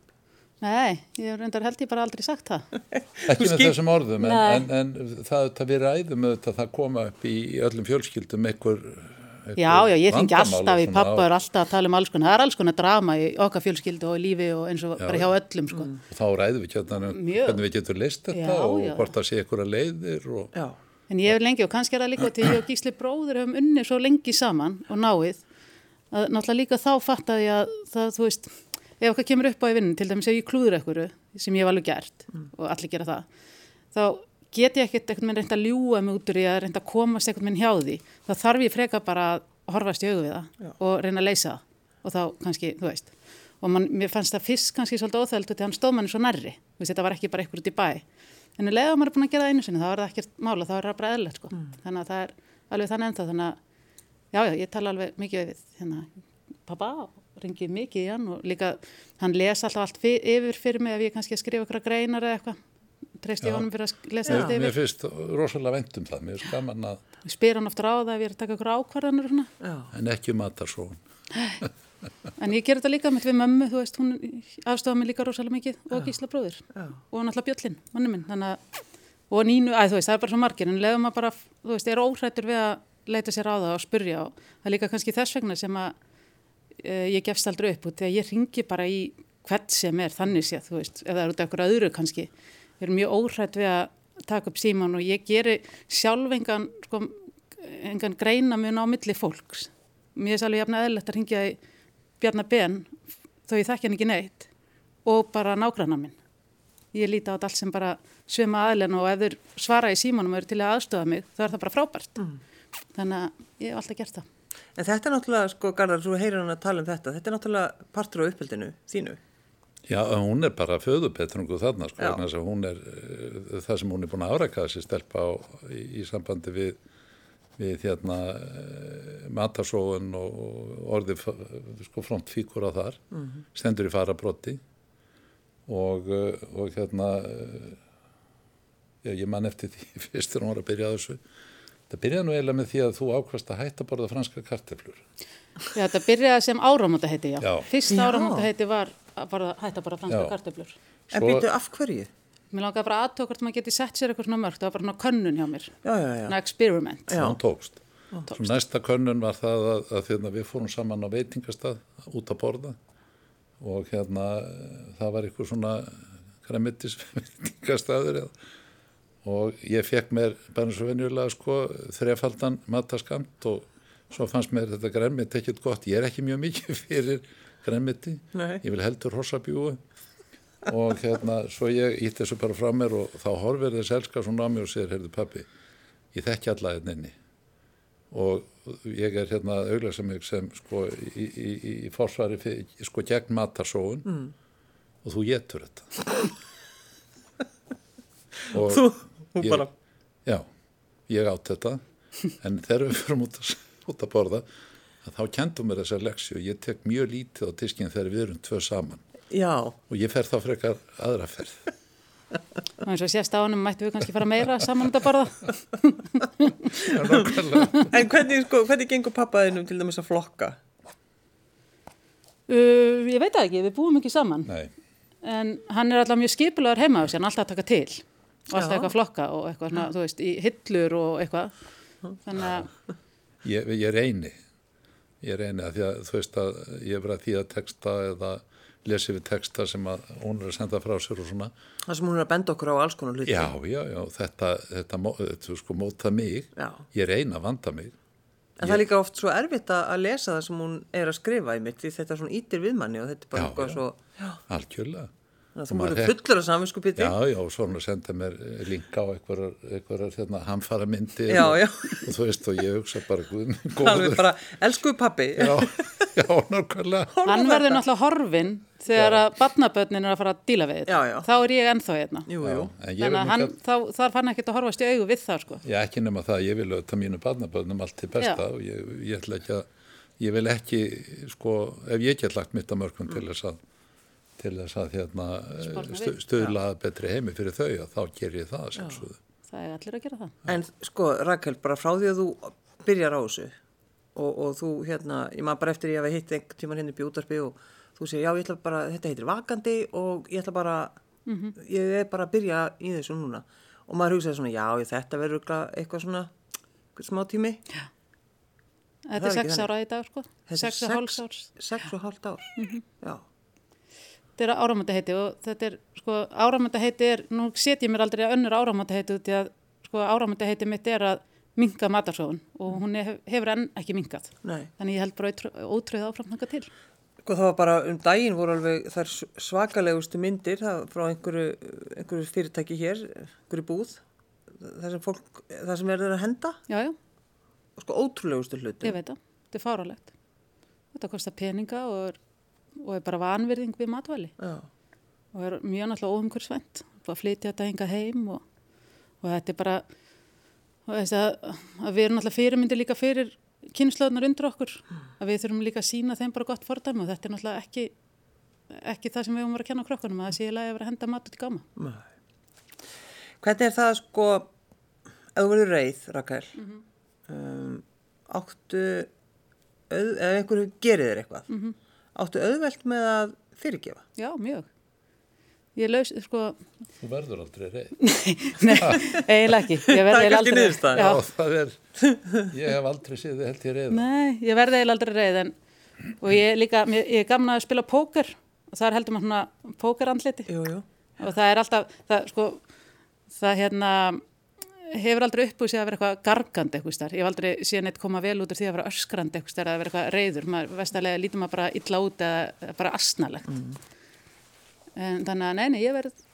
Nei, ég reyndar held ég bara aldrei sagt það. Ekki með þessum orðum, en, en, en það, það við ræðum auðvitað það koma upp í, öllum fjölskyldum einhver, Já, já, ég fengi alltaf í pappa er alltaf að tala um alls konar, það er alls konar drama í okkar fjölskyldu og í lífi og eins og bara hjá öllum sko. Og þá ræðum við hérna um hvernig við getum leist þetta Já, og já. hvort það sé einhverja leiðir og Já. En ég hef lengi og kannski er það líka til ég og Gísli bróður hefum unnið svo lengi saman og náið að náttúrulega líka þá fattaði að það, þú veist, ef eitthvað kemur upp á í vinnin, til dæmis ef ég klúður eitthvað sem ég hef alveg gert og allir gera það, þá get ég ekkert eitthvað með reynda að ljúa mig út úr að reynda að komast eitthvað minn hjá því, þá þarf ég freka bara að horfast í augu við það og reyna að leysa það. Og þá kannski, þú veist, og man, mér fannst það fyrst kannski svolítið óþægilegt því hann stóð manni svo nærri, veist, þetta var ekki bara eitthvað út í bæ. En um leið að maður er búin að gera það einu sinni þá er það ekkert mála, þá er það bara eðlilegt sko. þannig að það er alveg þannig ennþá þannig að já, já, ég tala alveg mikið við hérna, pappa og ringi mikið í hann og líka hann les alltaf allt fyr, yfir fyrir mig ef ég kannski að skrifa ykkur greinar eða eitthvað. Treyst ég honum fyrir að lesa mér, allt mér yfir finnst rosalega vænt um það, mér finnst gaman að, ég spyr hann ofta á það ef ég er að taka ykkur ákvarðanur og svona. Já. en ekki matarsón. en ég ger þetta líka með við mömmu, þú veist, hún afstofa mig líka rosalega mikið og Gísla bróðir. Og náttúrulega Bjöllin, manni minn þannig að, og Nínu, að þú veist, það er bara svo margir en leiðum að bara, þú veist, er óhrættur við að leita sér á það og spurja og það er líka kannski þess vegna sem að ég gefst aldrei upp og þegar ég ringi bara í hvert sem er þannig séð, þú veist, er út af okkur öðru kannski, ég er mjög óhrætt við að taka upp síman og ég geri sjálf engan, sko, engan greina mun á milli fólks. Mér er alveg jafn eðlilegt að ringja í Bjarnar Ben þó ég þekki hann ekki neitt og bara nágranna minn. Ég líti á allt sem bara svima aðlen og ef þeir svara í símanum og eru til að aðstofa mig þá er það bara frábært. Þannig að ég hef alltaf gert það En þetta er náttúrulega, sko, Garðar, þú heyrir hann að tala um þetta, þetta er náttúrulega partur á uppeldinu þínu. Já, hún er bara föðubetrungu þarna, sko, þess að hún er uh, það sem hún er búin að afræka þessi stelpa á, í, í sambandi við, við hérna uh, matarsóun og, og orðið sko frontfíkura þar, stendur í farabrotti og, uh, og hérna, já, ég man eftir því fyrst þegar hún var að byrja þessu. Það byrjaði nú eiginlega með því að þú ákvast að hætta að borða franska karteflur. Já, þetta byrjaði sem áramóta heiti, já. Já. Fyrsta áramóta heiti var að bara, hætta bara franska Já. kartöflur. En Svo- býtu af hverju? Mér langaði bara aðtók hvort maður geti sett sér eitthvað svona mörgt, það var bara svona könnun hjá mér, Já, já, já. svona experiment. Já. hún tókst. Svo næsta könnun var það að, að hérna, við fórum saman á veitingastað út að borða og hérna það var eitthvað svona eða. Og ég fekk mér bara svo venjulega sko þrefaldan mataskamt og svo fannst mér þetta græmit ekkert gott. Ég er ekki mjög mikið fyrir græmiti, Nei. ég vil heldur hossabjúu og hérna svo ég ítt þessu bara frá mér og þá horfir þess elska svona á mig og segir, heyrðu pappi, ég þekki alla hérna inni og ég er hérna að auglasa mig sem sko í, í, í, fyrir, sko gegn matarsóun mm. og þú getur þetta og Þú, þú ég, bara, já, ég átt þetta en þegar við fyrir út að, út að borða að þá kendum mér þessar leksi og ég tek mjög lítið á diskinn þegar við erum tvö saman já, og ég fer þá frekar aðra ferð Og eins og sést á honum mættu við kannski fara meira saman út að borða. en hvernig, sko, hvernig gengur pappaðinum til dæmis að flokka? Uh, ég veit ekki, við búum ekki saman. Nei, En hann er alltaf mjög skipulegar heima á sig, hann er alltaf að taka til. Og alltaf eitthvað flokka og eitthvað, svona, þú veist, í hillur og eitthvað. Þannig að, ég, ég reyni ég reyni að því að þú veist að ég er bara að því að texta eða lesi við texta sem að hún er að senda frá sér og svona Það sem hún er að benda okkur á alls konar hluti. já, já, já, þetta, þetta, þetta sko móta mig Já. ég reyna að vanda mig En það er líka oft svo erfitt að að lesa það sem hún er að skrifa í mitt því þetta svona ítir við manni og þetta er bara Já, eitthvað já. svo, já, algjörlega þú voru fullur af samvinskupiti. Já, já, og svona senda mér eh, linka á einhverjar, hérna, hamfara myndi Já, já. og þú veist og ég hugsa bara guð minn Alveg góður bara, elsku pappi. já, já, nákvæmlega Hann verður náttúrulega horfin þegar að barnabönnin er að fara að díla við þetta. Já, já. Þá er ég ennþá hérna. Jú, Já, jú. en Þannig að hann, þá, þar fann ekkert að horfast í augu við það, sko. ég ekki nema það, ég vil auðvitað mínu barnabönnum allt til besta Já. og ég, ég ætla ekki að, ég vil ekki, sko, ef ég get lagt mitt að mörgum til þess að, til þess að hérna, stu, stuðla að betri heimi fyrir þau, að þá ger ég það sem svo. Það er allir að gera það. En sko, Rakel, bara frá því að þú byrjar á þessu og, og þú hérna, ég maður bara eftir ég hafi hitt einhvern tíman hérna upp í útarpi og þú segir, já, ég ætla bara, þetta heitir vakandi og ég ætla bara, ég er bara að byrja í þessu núna. Og maður hugsaði svona, já, ég, þetta verður eitthvað svona, eitthvað smá tími. Þetta Það er er ekki sex þannig. ára í dag, sko. Þetta er Sex og hálfs árs. Sex og hálft ár, já. Þetta er áramönda heiti og þetta er, sko, áramönda heiti er, nú set ég mér aldrei önnur áramönda heiti út í að, sko, áramönda heiti mitt er að minka matarsóðun og hún hef, hefur enn ekki minkað. Nei. Þannig ég held bara ótrú- ótrúið áfram þangað til. Sko það var bara um daginn voru alveg þær svakalegustu myndir það, frá einhverju, einhverju fyrirtæki hér, einhverju búð, það sem fólk, það sem verður að henda, Já, já, sko ótrúlegustu hluti. ég veit það. Þetta er fárálegt. Þetta kostar peninga og og er bara vanvirðing við matvæli Já, og er mjög náttúrulega. Búið að flytja þetta hingað heim og, og þetta er bara, og þess að, að við erum náttúrulega fyrirmyndi líka fyrir kynnslöðunar undir okkur. Að við þurfum líka að sína þeim bara gott fordæmi og þetta er náttúrulega ekki, ekki það sem við höfum verið að kenna krokkunum að það sé í lagi að vera að henda mat út í nei. Hvernig er það sko, ef þú verður reið, Rakel, um, áttu, ef einhverju gerir þér eitthvað, áttu auðvelt með að fyrirgefa? Já, mjög. Ég laus, sko, Þú verður aldrei reyð. nei, eiginlega ekki. Ég verð Það er aldrei- niðurstaðan. Já, það er, ég hef aldrei séð þið held ég reyða. Nei, ég verði eiginlega aldrei reið en, og ég er líka, ég er gamna að spila póker og það er heldur maður svona pókerandliti Jú, jú. og það er alltaf, það sko, það hérna hefur aldrei upp úr sig að vera eitthvað gargandi eitthvað starf. Ég hef aldrei síðan eitt koma vel út úr því að vera öskrandi eitthvað starf að vera eitthvað reyður. Maður vestalega lítur maður bara illa út eða bara asnalegt. En þannig að neini, ég verð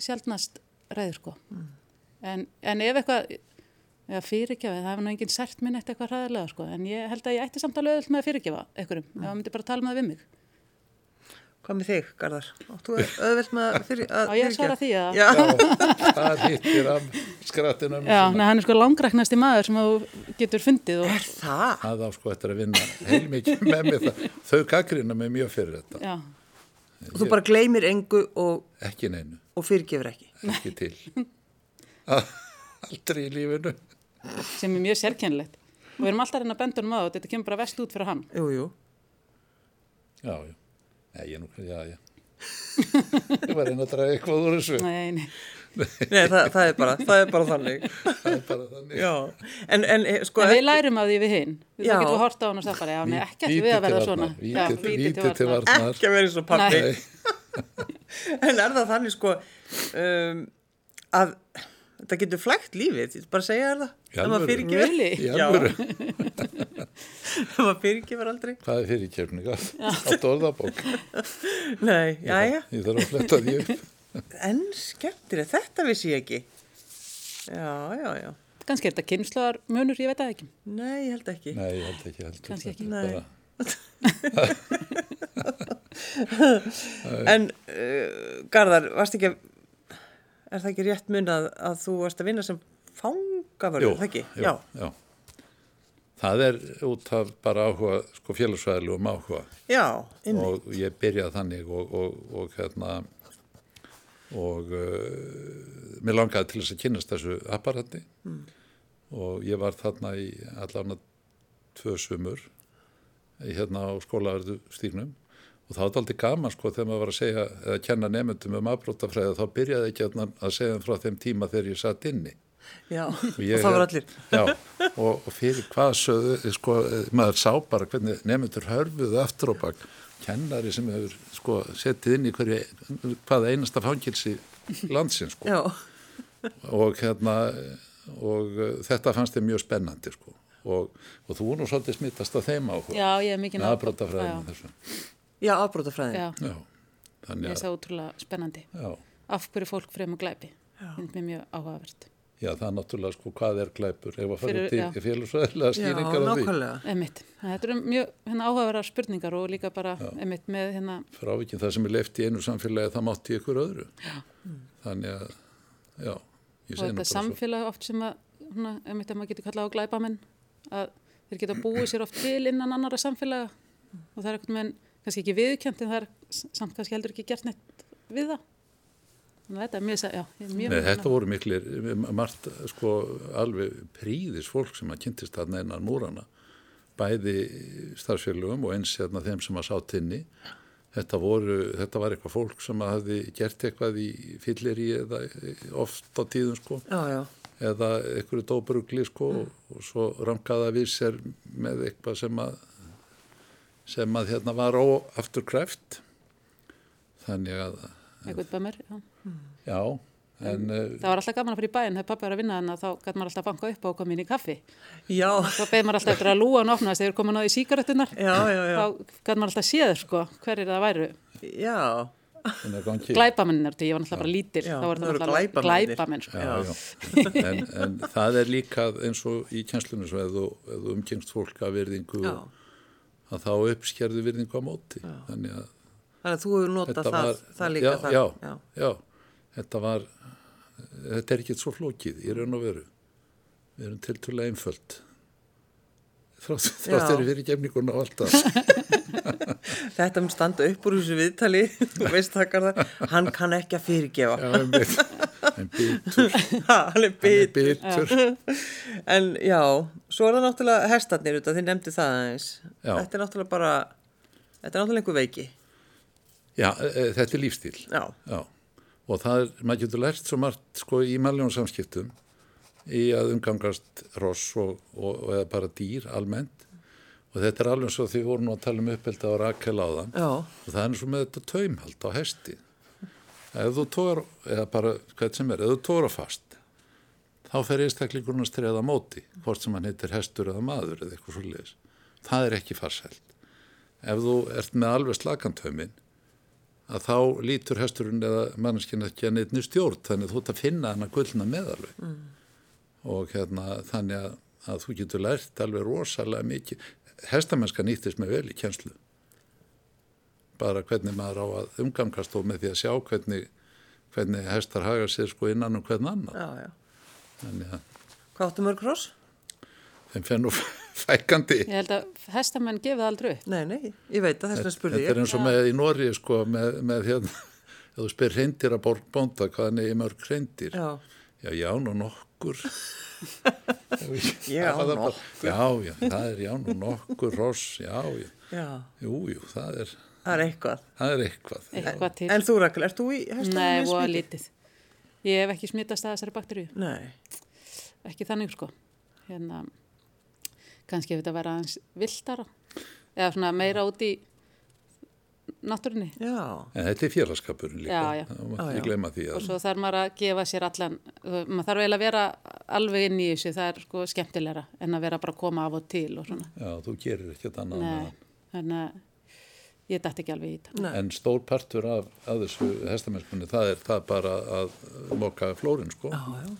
sjaldnast reyður sko. En, en ef eitthvað, eða fyrirgefa, það hefur nú enginn sært minn eitt eitthvað hræðilega sko. En ég held að ég ætti samt alveg öll með að fyrirgefa einhverjum. Ef það myndi bara tala með það við mig. Hvað með þig, Garðar? Áttu auðvelt með að, fyrir, að Á ég að svara því að... Já, Já, það hittir af skrattinum. Já, nei, hann er sko langræknasti maður sem þú getur fundið og... það. Það á sko eftir að vinna heilmikið með mig það. Þau gaggrina mig mjög fyrir þetta. Já, Og þú bara gleymir engu og, Ekki neinu, og fyrirgefur ekki. ekki til. Aldrei í lífinu. sem er mjög sérkennilegt. Og við erum alltaf að reyna honum á þetta, þetta kemur bara vest út fyrir hann. Jú, jú. Já, já. Nei, ég nú, já, já. Ég var einn að draga eitthvað úr þessu. Nei, nei. Nei, það, það, er bara, það er bara þannig. Það er bara þannig. Já, en, en eh, sko, En við lærum af því við hinn. Við getum að horta á hann og sagt bara, já, nei, ekki Víti við að verða svona. víti- til varnar. ekki að eins og pappi. En er það þannig sko um, að þetta getur flægt lífið, ég bara segja það. Ef maður alvöru, Ef maður fyrirgefur aldrei. hvað er fyrirkefning á þetta orðabók? Nei, já, já. Ég þarf að fletta því upp. En skemmtir þetta vissi ég ekki. Já, já, já. Kannski er þetta kynnslóðar munur, ég veit það ekki. Nei, ég held ekki. Nei, ég held ekki heldur. Kannski ekki. Er Nei. En uh, Garðar, varst ekki að, er það ekki rétt mun að, að þú varst að vinna sem fangavörður, Jú, það ekki? jú, já. Það er út af bara áhuga, sko félagsvæðilegum áhuga Já, inni. og ég byrjaði þannig og, og, og hérna og uh, mér langaði til þess að kynast þessu apparati. Og ég var þarna í allan tvö sumur í hérna á skólaverðu stýrnum og það var aldrei gaman sko þegar maður var að segja eða kenna nefndum um afbrótafræði þá byrjaði ekki hérna að segja frá þeim tíma þegar ég satt inni. Já, og, ég það var hef- allir. Já, og, og fyrir hvað sögðu, sko, maður sá bara hvernig nefndur hörfuðu aftur og bak kennari sem hefur sko settið inn í hverju, hvaða einasta fangilsi landsins sko Já, og hérna og uh, þetta fannst þeim mjög spennandi sko og, og þú er nú svolítið smittast af þeim er með aðbrótafræðinu Já, þessu já, afbrótafræðin. já. Já, Þannig Ég að, það útrúlega spennandi. já, Af hverju fólk fremur glæpi. Mjög áhugavert. Já, það er náttúrulega sko hvað er glæpur, ef að fara til já. félagsvæðilega Já, skýringar á því. nákvæmlega. Emitt. Þetta eru mjög hérna, áhugaverðar spurningar og líka bara emitt með hérna, Frávikinn það sem er leift í einu samfélagi, það mátti í ykkur öðru. Já. Þannig að, já, ég og þetta bara svo. samfélag oft sem að, hérna, emitt að maður getur kallað á glæpamenn, að þeir geta búið sér oft til innan annara samfélaga og það er eitthvað með, kannski ekki viðkjönd en það er samt kannski heldur ekki gert neitt við það. Þannig að þetta er mjög, já, mjög Nei, þetta voru miklir, margt sko alveg príðis fólk sem að kynntist þarna innan múrana, bæði starfsfélögum og eins hérna þeim sem að sá tinni. Þetta, voru, þetta var eitthvað fólk sem að hafi gert eitthvað í fyllir í eða oft á tíðum sko Já, já. eða einhverju dóbrugli sko og, og svo rangaða við sér með eitthvað sem að sem að hérna var óaftur kræft þannig að eitthvað bömmur, já. Já en uh, Það var alltaf gaman að fara í bæinn þegar pappi var að vinna en þá gæti maður alltaf að banka upp og koma inn í kaffi. Já, Þá beði maður alltaf eftir að lúa hann opnast þegar komin á því síkaretunar. já, já, já. Þá gæti maður alltaf séð sko hverjir það væru. Já, þannig að gangi Glæpamennir, ég var náttúrulega bara lítil. Já, þá var það eru glæpamenn sko. já, já. En, en það er líka eins og í kjenslunum svo þú umkengst fólk af virðingu já. að þá uppskerðu virðingu á móti þannig að Þannig að þú hefur notað það, var- það líka já, þar. já. já. Já, þetta var, þetta er ekki svo flókið í raun og veru. Við erum tiltúrlega einföld. Þrátt Já. þeirri fyrir gefninguna og allt það. Þetta mun standa upp úr þessu viðtali, veist þakkar það, hann kann ekki að fyrirgefa. Já, bitur. En bitur. Ha, hann er En bit. bitur. En já, svo er það náttúrulega hestarnir út af þið nefndi það aðeins. Já. Þetta er náttúrulega bara, þetta er náttúrulega einhver veiki. Já, e, þetta er lífstíl. Já, Já. Og það er, maður getur lært svo margt sko í mæljónum samskiptum í að umgangast ross og, og, og eða bara dýr almennt. Og þetta er alveg svo því við vorum að tala um uppelda á Rakel áðan. já, og það er og með þetta taumhald á hesti ef þú tógar eða bara hvað sem er, ef þú tógar á fast þá fer einstakleikurinn að streða á móti hvort sem hann heitir hestur eða maður eða eitthvað svo leiðis það er ekki farsælt ef þú ert með alveg slakantömin að þá lítur hesturinn eða manneskinn ekki að neittni stjórn þannig þú ert að finna hann að gullna meðalveg mm. og hérna þannig að, að þú getur lært alveg rosalega mikið hestamennska nýttist með vel í kjenslu bara hvernig maður á að umgangast og með því að sjá hvernig, hvernig hestar haga sér sko innan um hvern annan. já, já. Þannig að Hvað áttu mörg hross? þeim fenn nú fækandi. Ég held að hestamenn gefið aldrei upp. Nei, nei, ég veit að þess vegna spurði Þetta er ég. eins og með í Nóri sko með, með hérna, ef þú spyr reyndir að bónda hvaðan er í mörg reyndir. Já, Já, já, nú nokkur. Já, nokkur. Já, já, það er já, nú nokkur ross, já, já, já, jú, jú, það er, það er eitthvað. það er eitthvað. Eitthvað til. En þú, Rakel, ert þú í hestarnir? Nei, og lítið. Ég hef ekki smittast að þessari bakteríu. Nei, Ekki þannig sko. Hérna, kannski ef þetta vera aðeins viltara. Eða svona meira út í náttúrunni. já, En þetta er félagskapurinn líka. Já, já. Því Og að svo þarf maður að gefa sér allan, maður þarf eiginlega að vera alveg inn í þessu, það er sko skemmtilegra en að vera bara að koma af og til og svona. já, þú gerir ekkert annað. að- þannig að ég dætti ekki alveg í þetta. En stór partur af, af þessu hestamennskunni, það er það bara að moka flórin, sko. já, já.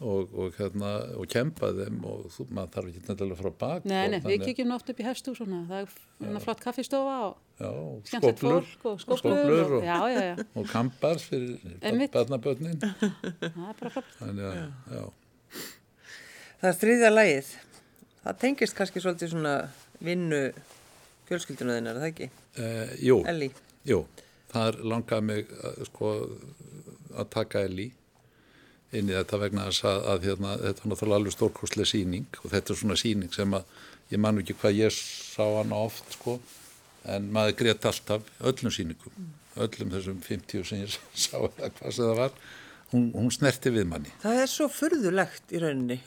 Og, og, hérna, og kempa þeim og þú, maður þarf ekki nættilega frá bak. Nei, nei, við kíkjum nú oft upp í hestú svona, það er hérna flott kaffistofa og Já, skóflur, fólk og skóflur skóflur og, og, já, já, já, og kampar fyrir barnabötnin. það er bara flott. Þannig að, já. Það er þriðja lagið. Það tengist kannski svolítið svona vinnu fjölskylduna þinnar, er það ekki? E, jú, Elli. jú, það er langað mig að, sko, að taka Eli inn í þetta vegna þess að, að hérna, þetta er náttúrulega alveg stórkostlega síning og þetta er svona síning sem að ég man ekki hvað ég sá hana oft sko en maður greitt alltaf öllum síningum, öllum þessum 50 sem ég sá eða hvað sem það var hún, hún snerti við manni Það er svo furðulegt í rauninni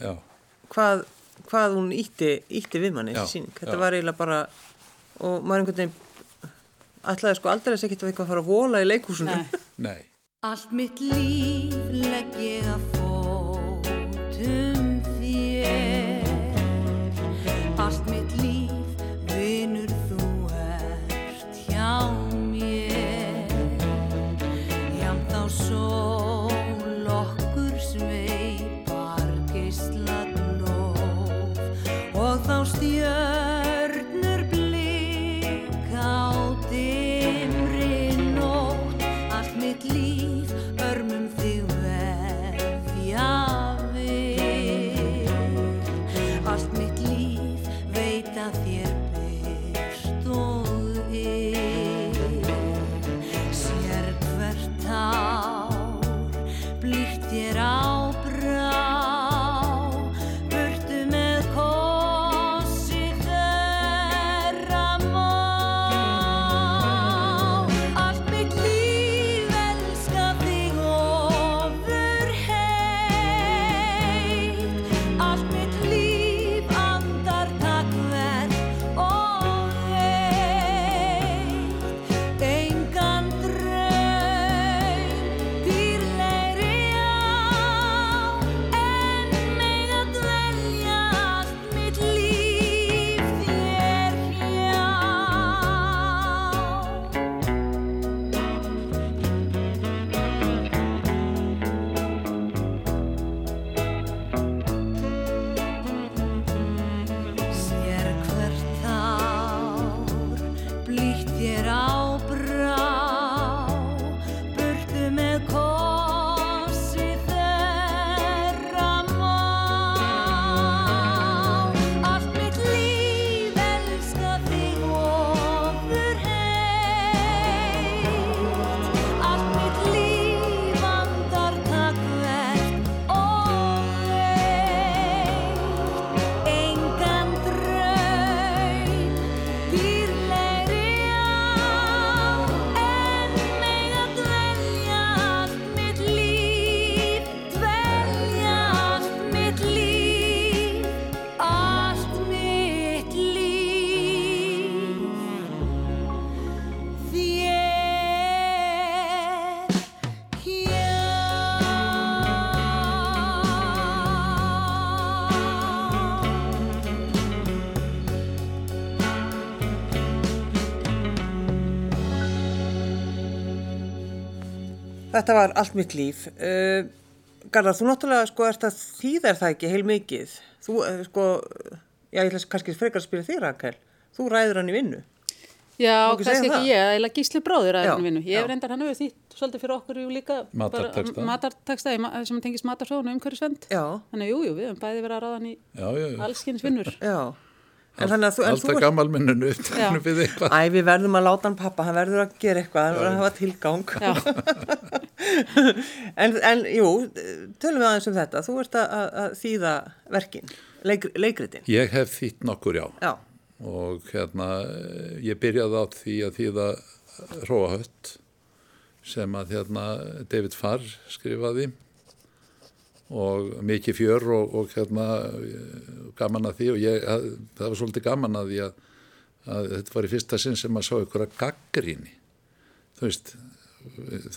hvað, hvað hún ítti, ítti við manni þessi síning. Þetta já. var eiginlega bara, og maður einhvern veginn ætlaði sko aldrei að ekkert að eitthvað að fara að vola í leikhúsinu. Nei. nei Allt mitt líf legg ég að fótum Þetta var allt mitt líf. Uh, Garðar, þú náttúrulega sko ert að þýða er það ekki heil mikið. Þú uh, sko, já ég ætla kannski frekar að spila þér Rakel. Þú ræður hann í vinnu. Já, kannski það? ekki ég, eða gísli bróður að Já, henni vinnu. Ég já. reyndar hann hefur þýtt svolítið fyrir okkur líka. bara Matartexta. Matartexta í ma- sem tengist umhverfisvend. Já, Þannig að jú, jú, við höfum bæði verið að ráða hann í Já, já, En þannig að þú, Alltaf gammalminninu uppteknu við eitthvað. Æ, við verðum að láta hann pappa, hann verður að gera eitthvað, hann verður að hafa tilgang. En, en jú, tölum við aðeins um þetta. Þú ert að, að, að þýða verkin, leik, leikritin. Ég hef þýtt nokkur, já. Já, Og hérna, ég byrjaði á því að þýða Róahött sem að hérna David Farr skrifaði og mikið fjör og, og hérna gaman að því og ég, að, það var svolítið gaman að því að, að þetta var í fyrsta sinn sem að sá ykkur að gaggríni. Þú veist,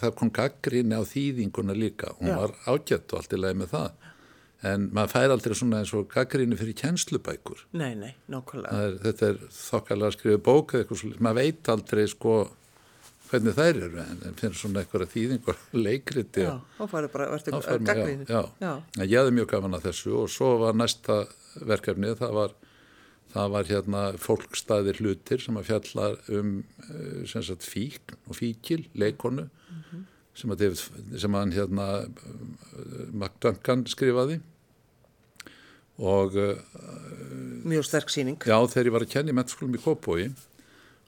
það kom gaggríni á þýðinguna líka. Hún Já. var ágætt og allt í lagi með það. En maður fær aldrei svona eins og gaggríni fyrir kjenslubækur. nei, nei, er, þetta er þokkalega að skrifa bók eða eitthvað svolítið, maður veit aldrei sko hvernig þær eru en, finnir svona eitthvað þýðingur leikriti Já, þá farið bara, verður gagnrýnir. já, já. Ég hefði mjög gaman að þessu og svo var næsta verkefnið, það var það var hérna fólkstæðir hlutir sem að fjalla um eh, sem sagt fíkn og fíkil leikonu sem að, sem að hann hérna eh, Mark Duncan skrifaði og eh, Mjög sterk síning. Já, þegar ég var að kenna í mennskólum í Kópói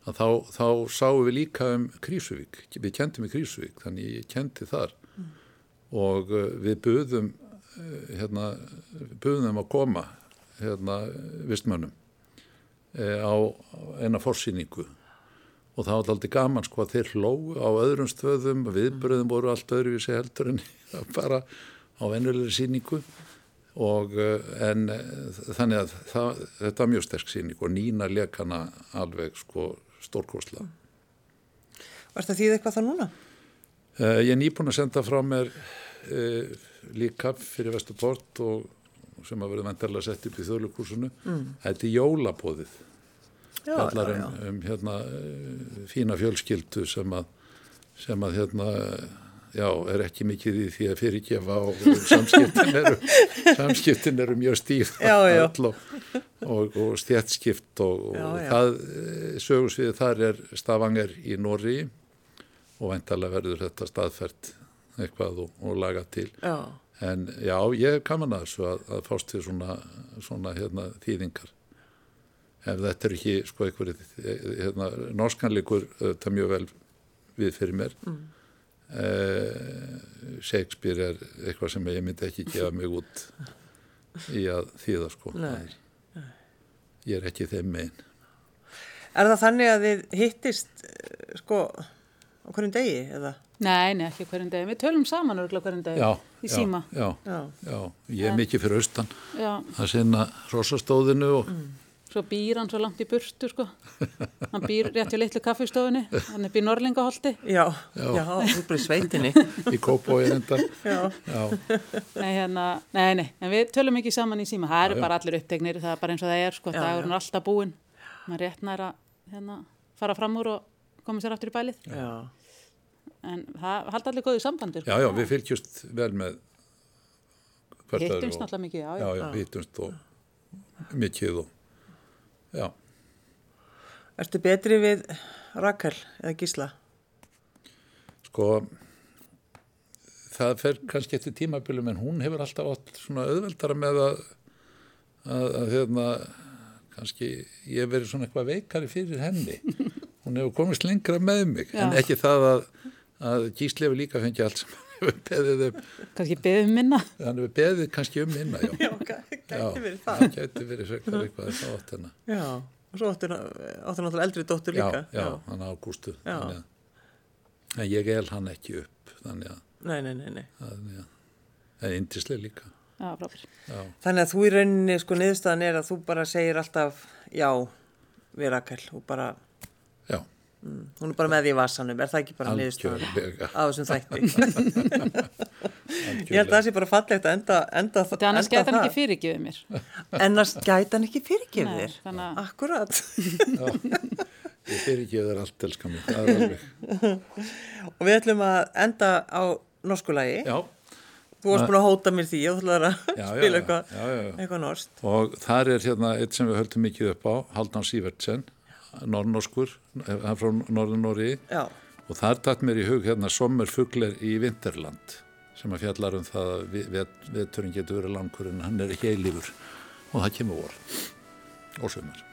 að þá, þá sáum við líka um Krísuvík, við kendum í Krísuvík þannig ég kendi þar. Og uh, við buðum uh, hérna, buðum að koma hérna, vistmönnum uh, á eina forsýningu. Og það var alltaf gaman sko að þeir hlóu á öðrum stöðum, viðbröðum voru allt öðruvísi heldur en bara á venjulegri síningu og en þannig að það, þetta var mjög sterk síning og Nína lekana alveg sko stórkosla. Varst það þýð eitthvað það núna? Uh, ég er nýbúin að senda frá mér uh, líka fyrir Vesturport og sem að verða vendarlega sett upp í þjóðlugkursunu. Mm. Þetta er jólabóðið. Já, um, um hérna uh, fína fjölskyldu sem að, sem að hérna já, er ekki mikið í því að fyrirgefa og samskiptin eru, samskiptin eru mjög stíf Já, já. og, og, og stjætskipt og, og Já, já. það sögursviðið þar er Stavanger í Norri og væntalega verður þetta staðfært eitthvað og, laga til Já, en já, ég hef gaman að þessu að, að fást við svona, svona hérna, þýðingar ef þetta er ekki sko einhverju hérna, norskanleikur þetta mjög vel við fyrir mér mm. Shakespeare er eitthvað sem ég myndi ekki gefa mig út í að þýða sko Nei. ég er ekki þeim megin Er það þannig að þið hittist eh, sko á hverjum degi eða? nei, nei, ekki hverjum degi. Við tölum saman örgulega hverjum degi já, í já, síma. já, Já. já, ég er mikið fyrir austan Já, að sinna rossastóðinu og svo býr hann svo langt í burtu, sko. Hann býr rétt hjá litlu kaffistofunni, hann er býr Norlingaholti. Já, já, þú í sveitinni. í Kópói enda Já, já, Nei, hérna, nei, nei, en við tölum ekki saman í síma. Það eru já. bara allir upptegnir, það er bara eins og það er, sko. Já, Dagurinn er alltaf búinn. Maður rétt nær að hérna, fara fram úr og koma sér aftur í bælið. já, En það halda allir góðið sambandi, sko. já, já, við fylgjumst vel með Hittumst náttúrulega mikið, já, já, já. já, við hittumst og mikið og já, Ertu betri við Rakel eða Gísla? sko það fer kannski eftir tímabilum en hún hefur alltaf átt svona auðveldara með að að, að hérna kannski ég hef verið svona eitthvað veikari fyrir henni hún hefur komist lengra með mig en Já. ekki það að, að Gísli hefur líka fengið allt hefur beðið um Kannski beðum minna. hann hefur beðið kannski um minna já, Já, gæti verið það. það gæti verið frekar eitthvað það átt hennar Já, og svo áttu náttúrulega eldri dóttur líka. já, já, hann Ágústu Já. þannig að- en ég el hann ekki upp þannig að, Nei, nei, nei, nei. þannig að en indislega líka Já, frábær. já, Þannig að þú í rauninni, sko, niðurstaðan er að þú bara segir alltaf já við Rakel og bara, já, mm, hún er bara með því í vasanum, er það ekki bara algjörlega af þessum þætti? Ég held að það sé bara fallegt að enda, enda, Þetta annars enda geta hann ekki fyrirgefið mér. Ennast gæti hann ekki fyrirgefið Nei, þér. að- Akkurat. ég fyrir ekki þér allt það er alveg. Og við ætlum að enda á norskulagi. Já, Þú varst búin að hóta mér því og þú ætlaður að Já, spila eitthvað, eitthvað norskt. og þar er hérna eitt sem við höldum mikið upp á, Haldan Sývertsen, norrnorskur, hann er frá Norður-Nóri Já, og þar tatt mér í hug hérna Sommerfugler í Vinterland sem að fjallar um það að vi- vet- veturinn getur verið langur en hann er ekki eilífur og það kemur vor og sumar.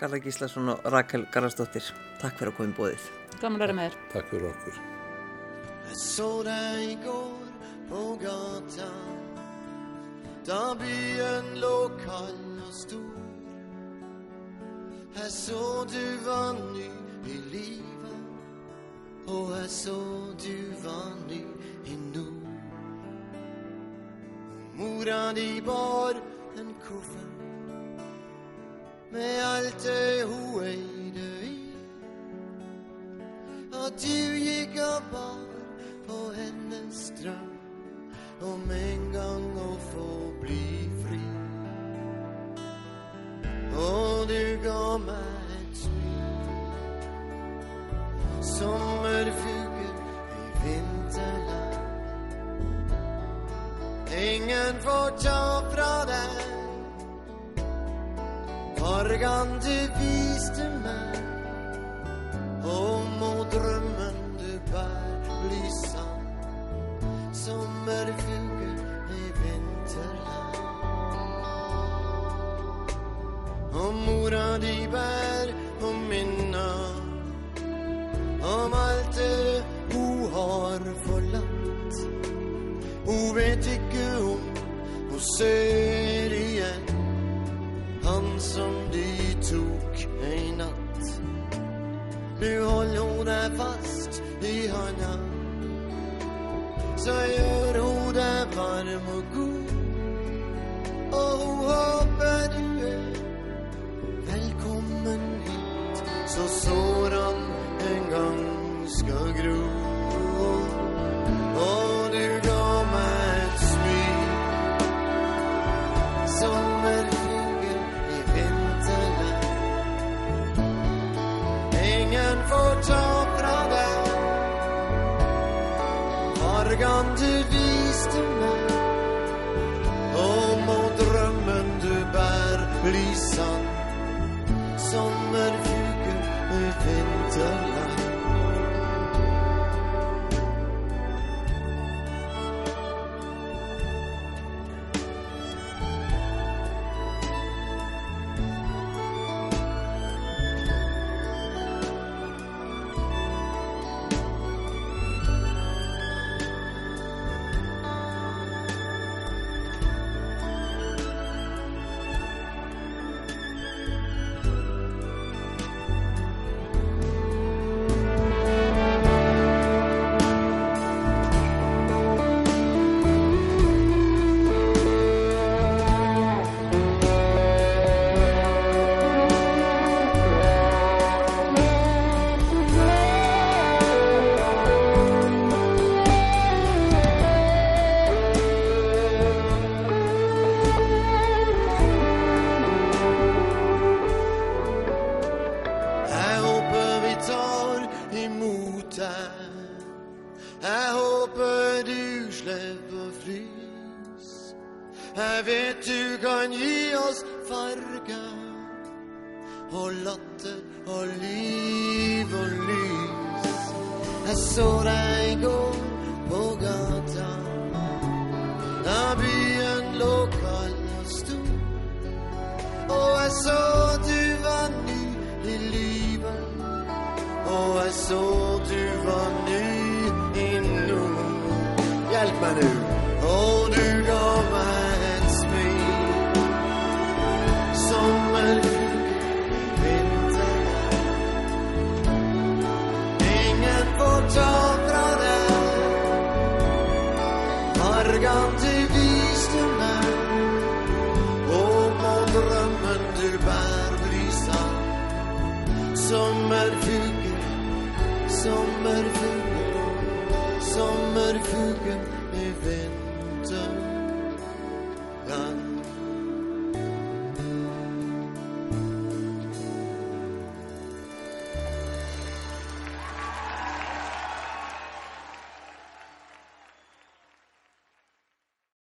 Garðar Gíslason og Rakel Garðarsdóttir, takk fyrir að koma í bóðið. Gaman að vera með þér. Takk fyrir okkur. Så deg i går på gata byen lå kald og stor Här såg du var ny i livet och här såg du var ny i Nord. Moran i bar en kuffert med allt det oejde i. Och du gick och bar på hennes dröm om en gång att få bli fri. Du ga meg et smil, sommerfugl i vinterland. Ingen får ta fra deg fargan du viste meg. Og må drømmen du bær bli sann Sommerfugl vi bär och minna om allt det o har förlatt. O vet icke om och ser igen han som de tog ej natt. Nu håller hon fast i hörnan. Så gör